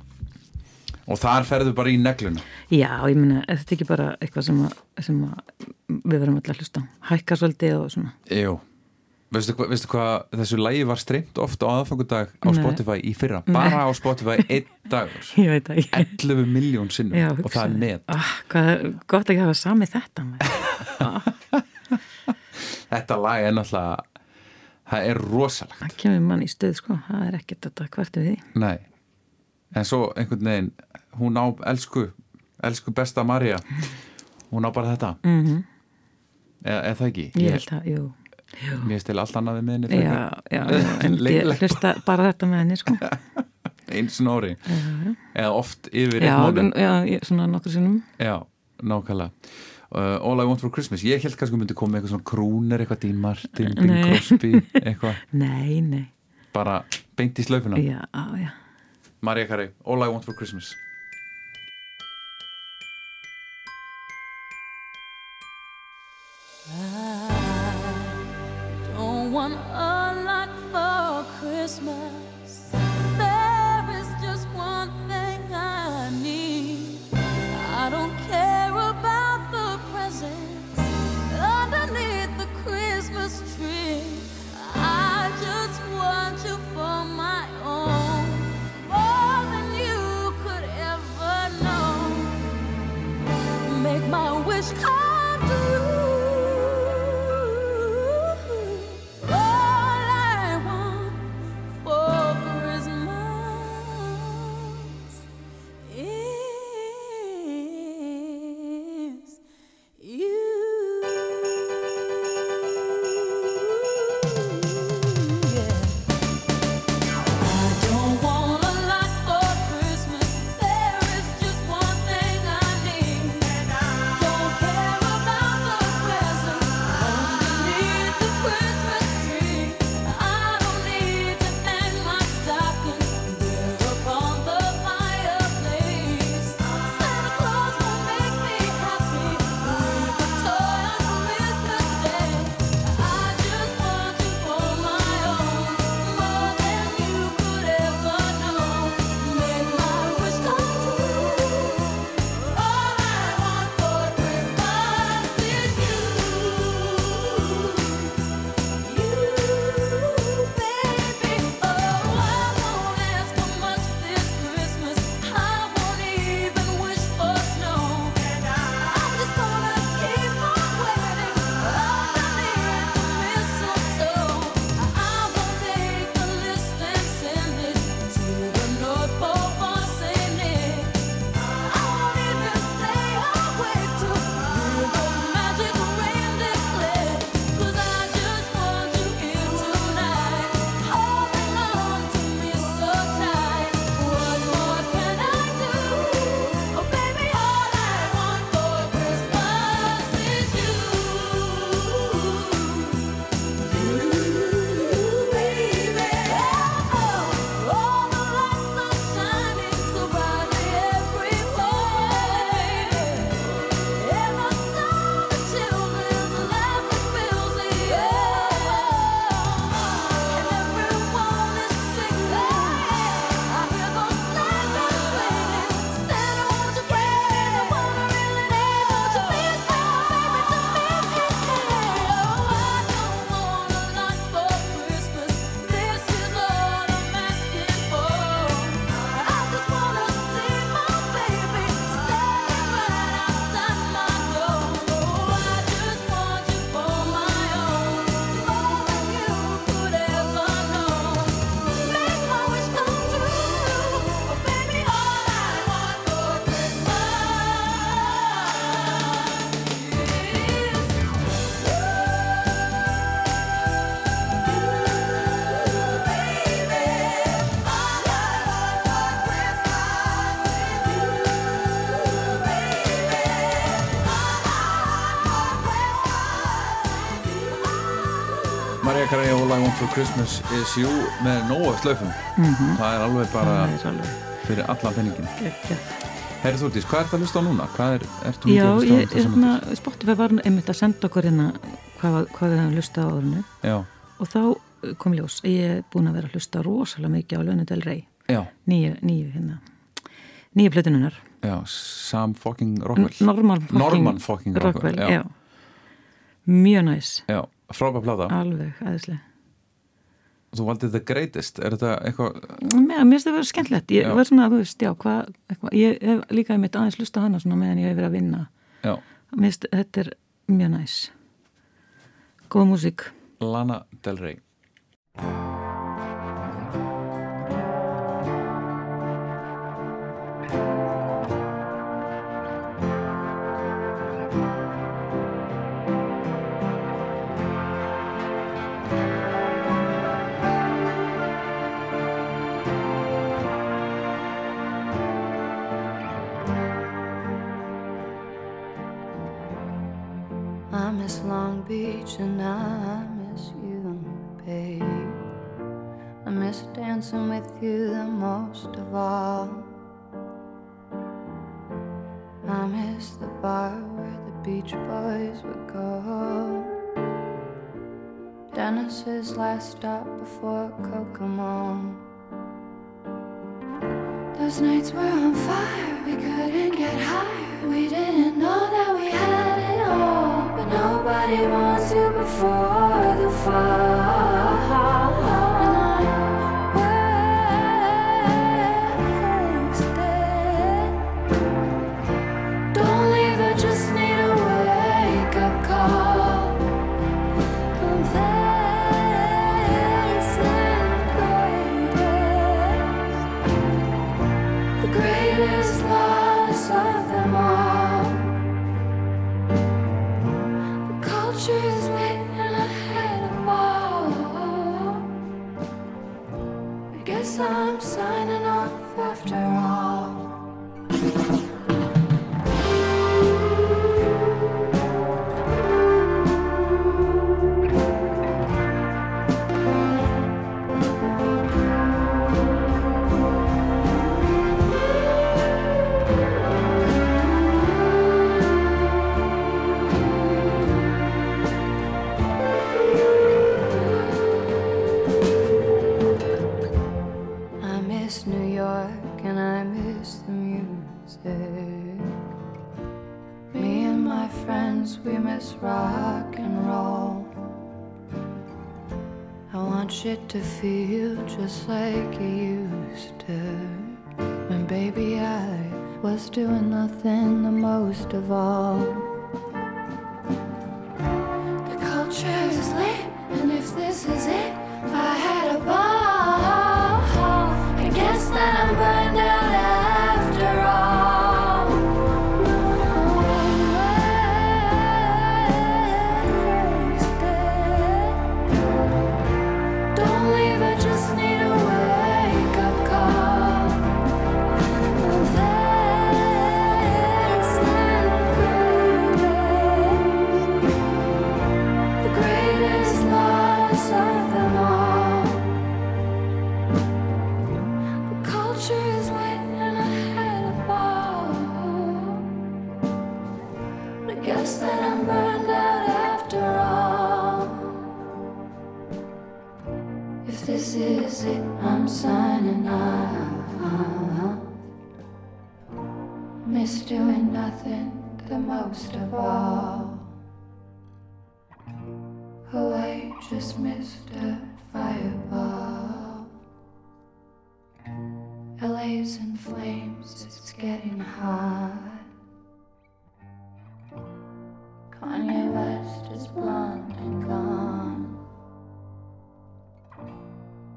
Og þar ferðu bara í negluna. Já, ég er þetta ekki bara eitthvað sem, að, sem að við verum alltaf að hlusta á? hækka svolítið og svona. Jú, veistu, hva, veistu hvað þessu lagi var streymt oft á aðfangudag á Nei. Spotify í fyrra, bara á Spotify einn dagur, <laughs> Ég veit það ekki. 11 miljón sinnum Já, og það er net. Ah, hvað, Gott ekki að hafa samið þetta maður. <laughs> Þetta lag er náttúrulega það er rosalegt. Það kemur mann í stöð sko, það er ekkert þetta hvert við því. Nei, en svo einhvern veginn hún á elsku elsku besta Marja hún á bara þetta. Mm -hmm. eða, eða það ekki? Ég held að, jú. Mér stil allt annað við miðinni Já, já, já, en <laughs> ég hlusta bara þetta með henni sko. <laughs> Eins og nóri eða oft yfir Já, já, svona nokkur sinnum. Já, nákvæmlega uh, All I Want For Christmas, ég held kannski að myndi koma eitthvað svona krúnir, eitthvað Dean Martin Bing Nei. Crosby, eitthvað. <laughs> Nei, nei, bara beint í slaufuna. Já, já. Marja Carey, All I Want For Christmas For Christmas is You með nóa slöfum það er alveg bara er alveg fyrir allan penningin geggjað. Herri Þúrdís, hvað er það að hlusta á núna? Hvað er, Já, að hlusta ég, þessum hérna, Spotify var einmitt að senda okkur hérna hvað, hvað við höfum hlustað á Já, og þá uh, kom ljós að ég er búin að vera að hlusta rosalega mikið á Lönnu Del Rey. Nýju, nýju hérna. Nýju plötununar já Sam fucking Rockwell. Norman fucking, Norman fucking Rockwell, já. já. mjög næs. Já, frábæð plata. Alveg, aðeinslega Þú valdið The Greatest, er þetta eitthvað Mér finnst það vera skemmtilegt, ég Já. var svona, þú veist, já, hvað, eitthvað, ég hef líka einmitt aðeins lusta hana svona meðan ég hef verið að vinna. Já, Mér finnst þetta er mjög næs. Góð músík. Lana Del Rey miss Long Beach and I miss you, babe. I miss dancing with you the most of all. I miss the bar where the Beach Boys would go. Dennis's last stop before Kokomo. Those nights were on fire, we couldn't get higher. We didn't know that we had nobody wants you before the fall. Miss rock and roll. I want shit to feel just like it used to. When baby I was doing nothing the most of all. The culture is lit, and if this is it, I had a ball. I guess that I'm burned nothing the most of all. Oh, I just missed a fireball. LA's in flames, it's getting hot. Kanye West is blonde and gone.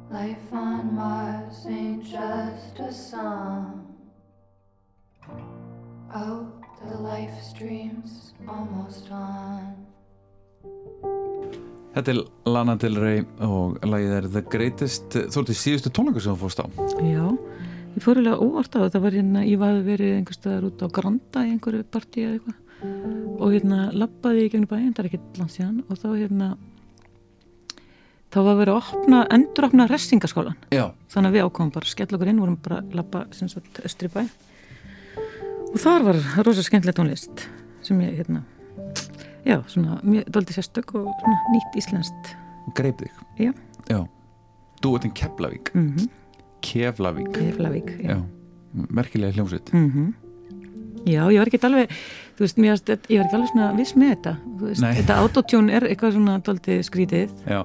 Life on Mars ain't just a song. Þetta er Lana Del Rey og lagið er The Greatest. Þú ert í síðustu tónleikur sem þú fórst á. Já, ég fór alveg óvart á það. Það var hérna, ég var verið einhvers staðar út á Granda í einhverju partí eða eitthvað. Og hérna lappaði ég gegnum bæinn, það er ekkert langt síðan. Og þá hérna þá var verið að opna, enduropna restingaskólan Já, þannig að við ákomum bara að skella okkur inn vorum bara að lappa sem sagt östri bæ. Og þar var rosa skemmtileg tónlist sem ég hérna já, svona mjög doldið sérstök og svona nýtt íslenskt. Greip þig? Já. Já. Dúetin Keflavík. Mm Keflavík. Keflavík, já. merkilega hljómsveit. Mm Já, ég var ekki alveg þú veist, mér, varst- ég var ekki alveg svona viss með þetta. Þú veist, þetta autotune er eitthvað svona doldið skrítið. Já,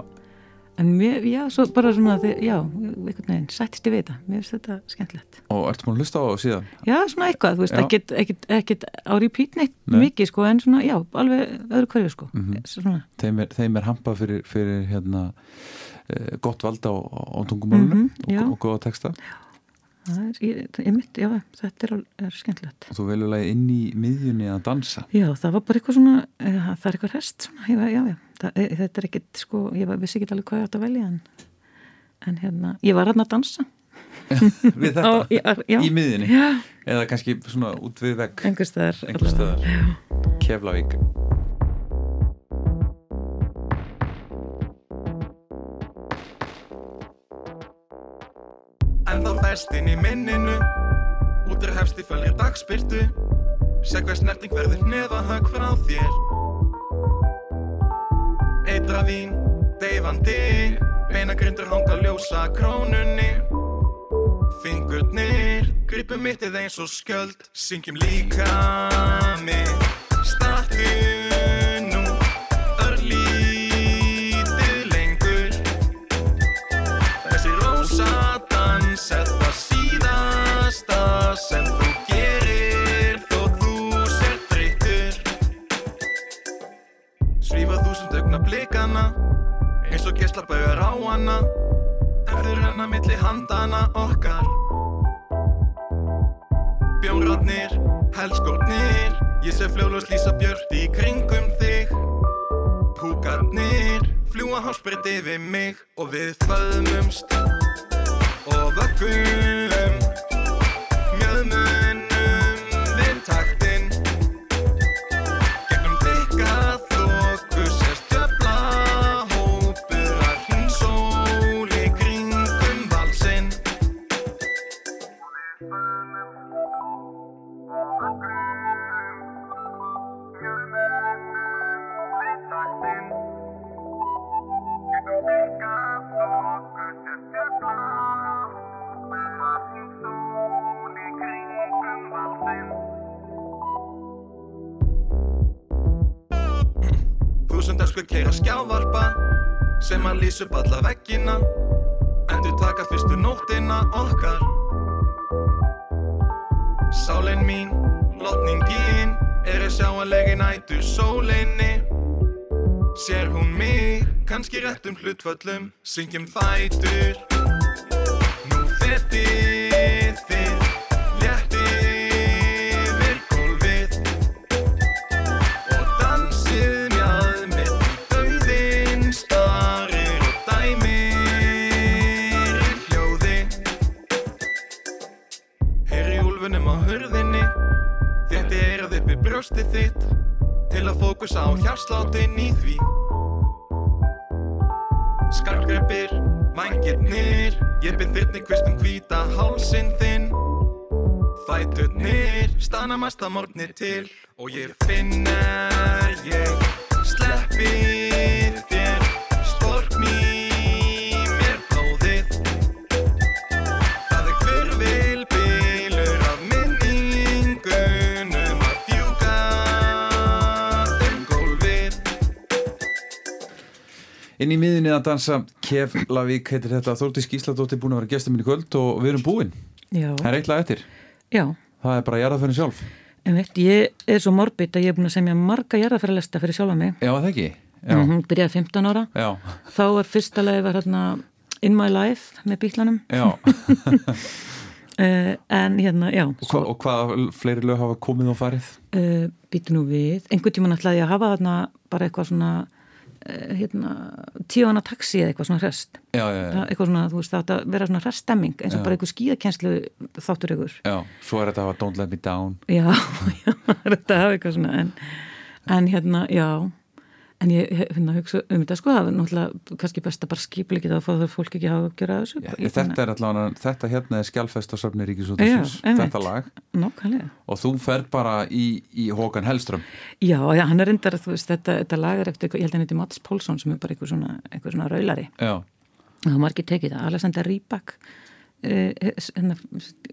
en mér, já, svo bara svona þið, já, einhvern veginn, sættist ég við þetta mér finnst þetta skemmtilegt og ertu múin að hlusta á það síðan? Já, svona eitthvað, þú veist, Já. ekkit, ekkit, ekkit á repeat neitt Nei. mikið, sko, en svona, já, alveg öðru hverju, sko Mhm. svona, Þeim er, þeim er hampað fyrir, fyrir hérna, eh, gott valda á, á tungumálunum Mhm, já. og, og góða texta það er, ég, mitt, já, þetta er, er skemmtilegt. Og þú velur lagi inn í miðjunni að dansa? Já, það var bara eitthvað svona, e, það er eitthvað rest svona, ég, já, já, það, e, þetta er ekkit, sko, ég vissi ekki alveg hvað ég átt að velja, en, en hérna, ég var hann að dansa. Við þetta, <laughs> Á, já, já. í miðjunni? Já. eða kannski svona út við vegg? Staðar, einhvers allavega. staðar. Keflavík En þá fest inn í minninu. Útur hefst í fölri dagspyrtu. Sér hver snerting verður neðahögg frá þér. Eitra vín, deyfandi. Beinagrindur hanga ljósa krónunni. Fingurnir, gripum mittið eins og skjöld. Syngjum líka mig Startu sem þú gerir þó þú sér þreytur Svífa þúsund augna blikana eins og geislabaugar á hana ef þau renna milli handana okkar. Bjónrotnir, helskotnir ég sé fljóðlust lýsa björt í kringum þig. Púkarnir fljúa hásbreytt yfir mig og við föðmumst og vöggum Þúsund öskur keira skjávarpa sem að lýsa upp alla veggina. Endur taka fyrstu nóttina okkar. Sálin mín, lotningin er að sjá að legi nætu sólinni. Sér hún mig, kannski réttum hlutföllum syngjum fætur. Nú fetið brjóstið þitt Til að fókusa á hjarsláttinn í því. Skarkreppir, vangirnir Ég byrð þyrni kvistum hvíta hálsinn þinn. Fæturnir, stana mesta morgnir til Og ég finn er ég sleppi þér Inn í miðjunni að dansa. Keflavík heitir þetta. Þórtís Gísladóttir búin að vera gestur minn í kvöld og við erum búin. Já, Það er eitthvað eftir. Já, Það er bara jarðaförin sjálf. Veit, ég er svo morbid að ég er búin að semja marga jarðafæralesta fyrir sjálfa mig. Já, það ekki? Já, mm byrjaði 15 ára. Já, þá var fyrsta lagi var hérna In My Life með bíklanum já. uh, <laughs> en hérna, já Og, hva, og hvað fleiri lög hafa komið og farið? uh, býtu nú við. Einhvern tímann ætlaði ég að hafa þarna bara eitthvað svona hérna, tíu hana taxi eða eitthvað svona hrest. Já, já, já, eitthvað svona, þú veist, það átti að vera svona hreststemming eins og bara eitthvað skíðakenslu þáttur ykkur. Já Svo er þetta að hafa Don't Let Me Down. Já, <laughs> já, þetta hafa eitthvað svona en, en hérna, já en ég finna að hugsa um þetta sko er náttúrulega kannski best að bara skipla ekki það að fá það fólk ekki að hafa að gera þessu. Já, þetta er allavega, þetta hérna er skjálfest á safni Ríkisútasins, þetta lag. Nákvæmlega. og þú fer bara í, í Håkan Hellström. Já, já, hann er reyndar, þú veist, þetta, þetta lag er eftir, ég held að hann heiti Mats Pálsson sem er bara einhver svona, einhver svona raulari. Já, það var ekki tekið það, Alexander Rybak eh, hérna,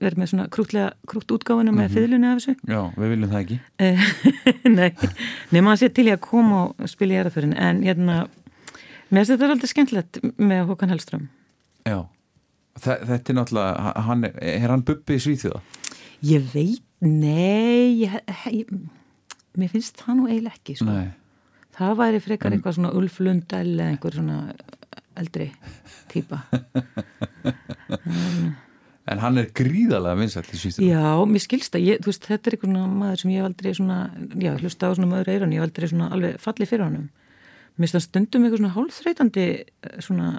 verið með svona krútlega, krútt útgáfuna með Mhm. fiðlunni af þessu já, við viljum það ekki Eh, <laughs> Nei, nema að sé til ég að koma og spila í erðaförin en hérna, mér finnst þetta aldrei skemmtilegt með Håkan Hellström Já, Þe, þetta er náttúrulega hann, er, hann bubbi í Svíþjóða? Ég veit, nei ég, ég, mér finnst það nú eiginlega ekki sko. Nei, það væri frekar En- eitthvað svona Ulf Lundell eða einhver svona eldri típa <laughs> en hann er gríðarlega vinsætt í Svíþjóða Já, mér skilst það, ég, veist, þetta er einhvern maður sem ég hef aldrei svona, já, hlusta á svona maður eirun, ég hef aldrei svona alveg fallið fyrir honum. Mér stundum eitthvað svona hálfþreytandi eh, svona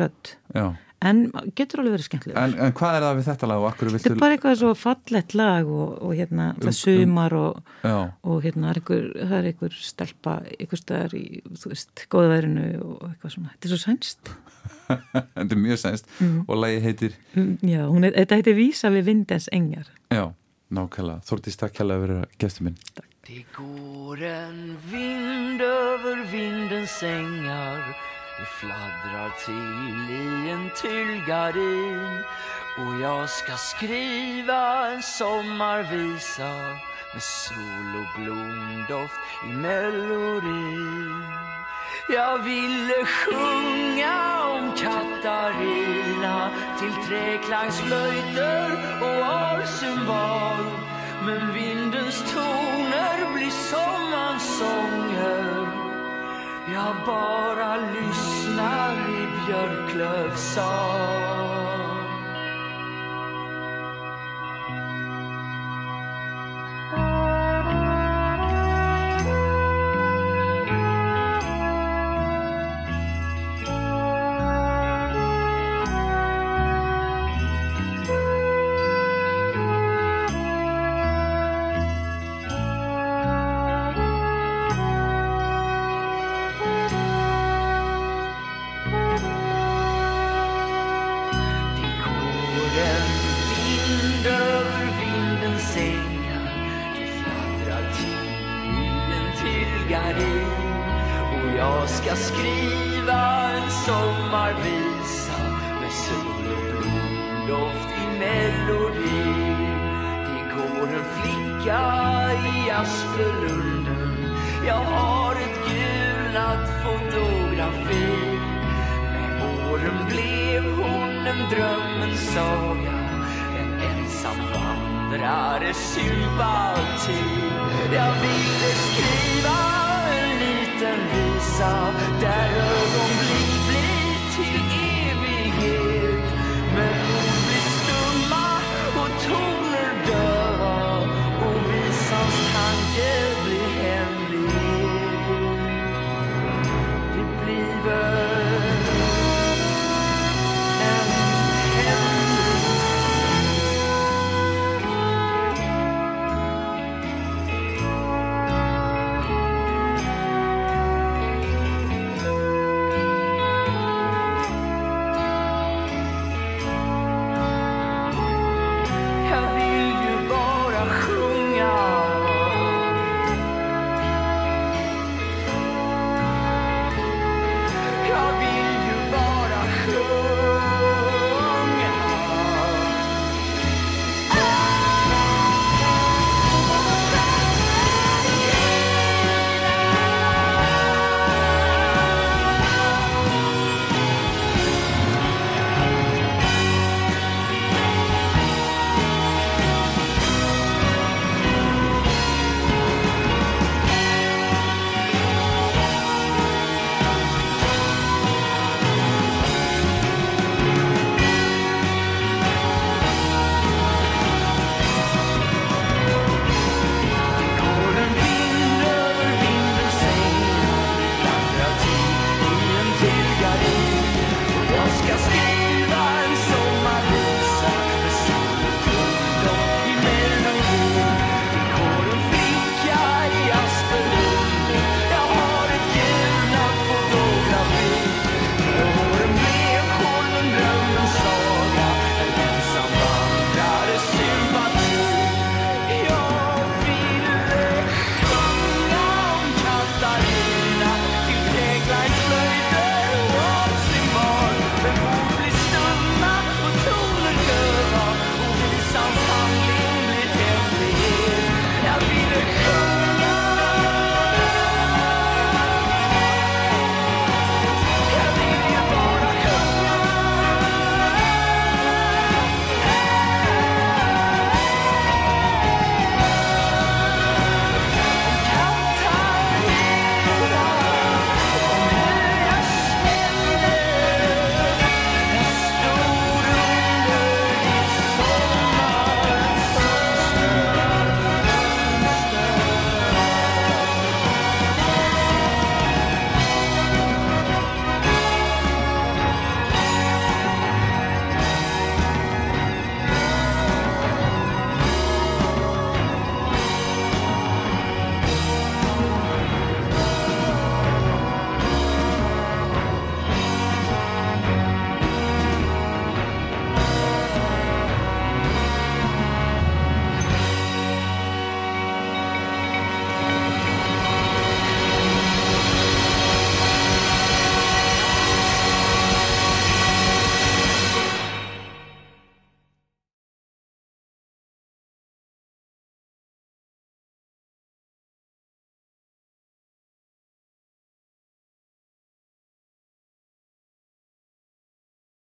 rödd, Já, en getur alveg verið skemmtilegur. en, en hvað er það við þetta lag og akkur Þetta viltu er bara eitthvað svo fallett lag og, og hérna, Um- það sumar og, og hérna, er einhver, það er einhver stelpa, einhver staðar í, þú veist, góða verinu og eitthvað svona. Þetta er svo sænst. <laughs> þetta er mjög sænst Mm. og lagi heitir, Mm, Já, hún er, þetta heitir Vísa við vindens engjar. já, nákvæmlega Þórtís takk kjærlega fyrir gestur minn Det går en vind över vindens ängar Det fladdrar till i en tyllgardin Och jag ska skriva en sommarvisa Med sol och blomdoft i melodin Jag ville sjunga om Katarina till träklangsflöjter och alcymbal Men vindens toner blir sommarsånger. Jag bara lyssnar i björklövsång Det i. Och jag ska skriva en sommarvisa Med sol och blomdoft i melodin Det går en flicka i Aspelunden. Jag har ett gulnat fotografi. Med åren blev hon en drömmens saga. En ensam vandrare sympati. Jag ville skriva Den vi sa, der ögonblick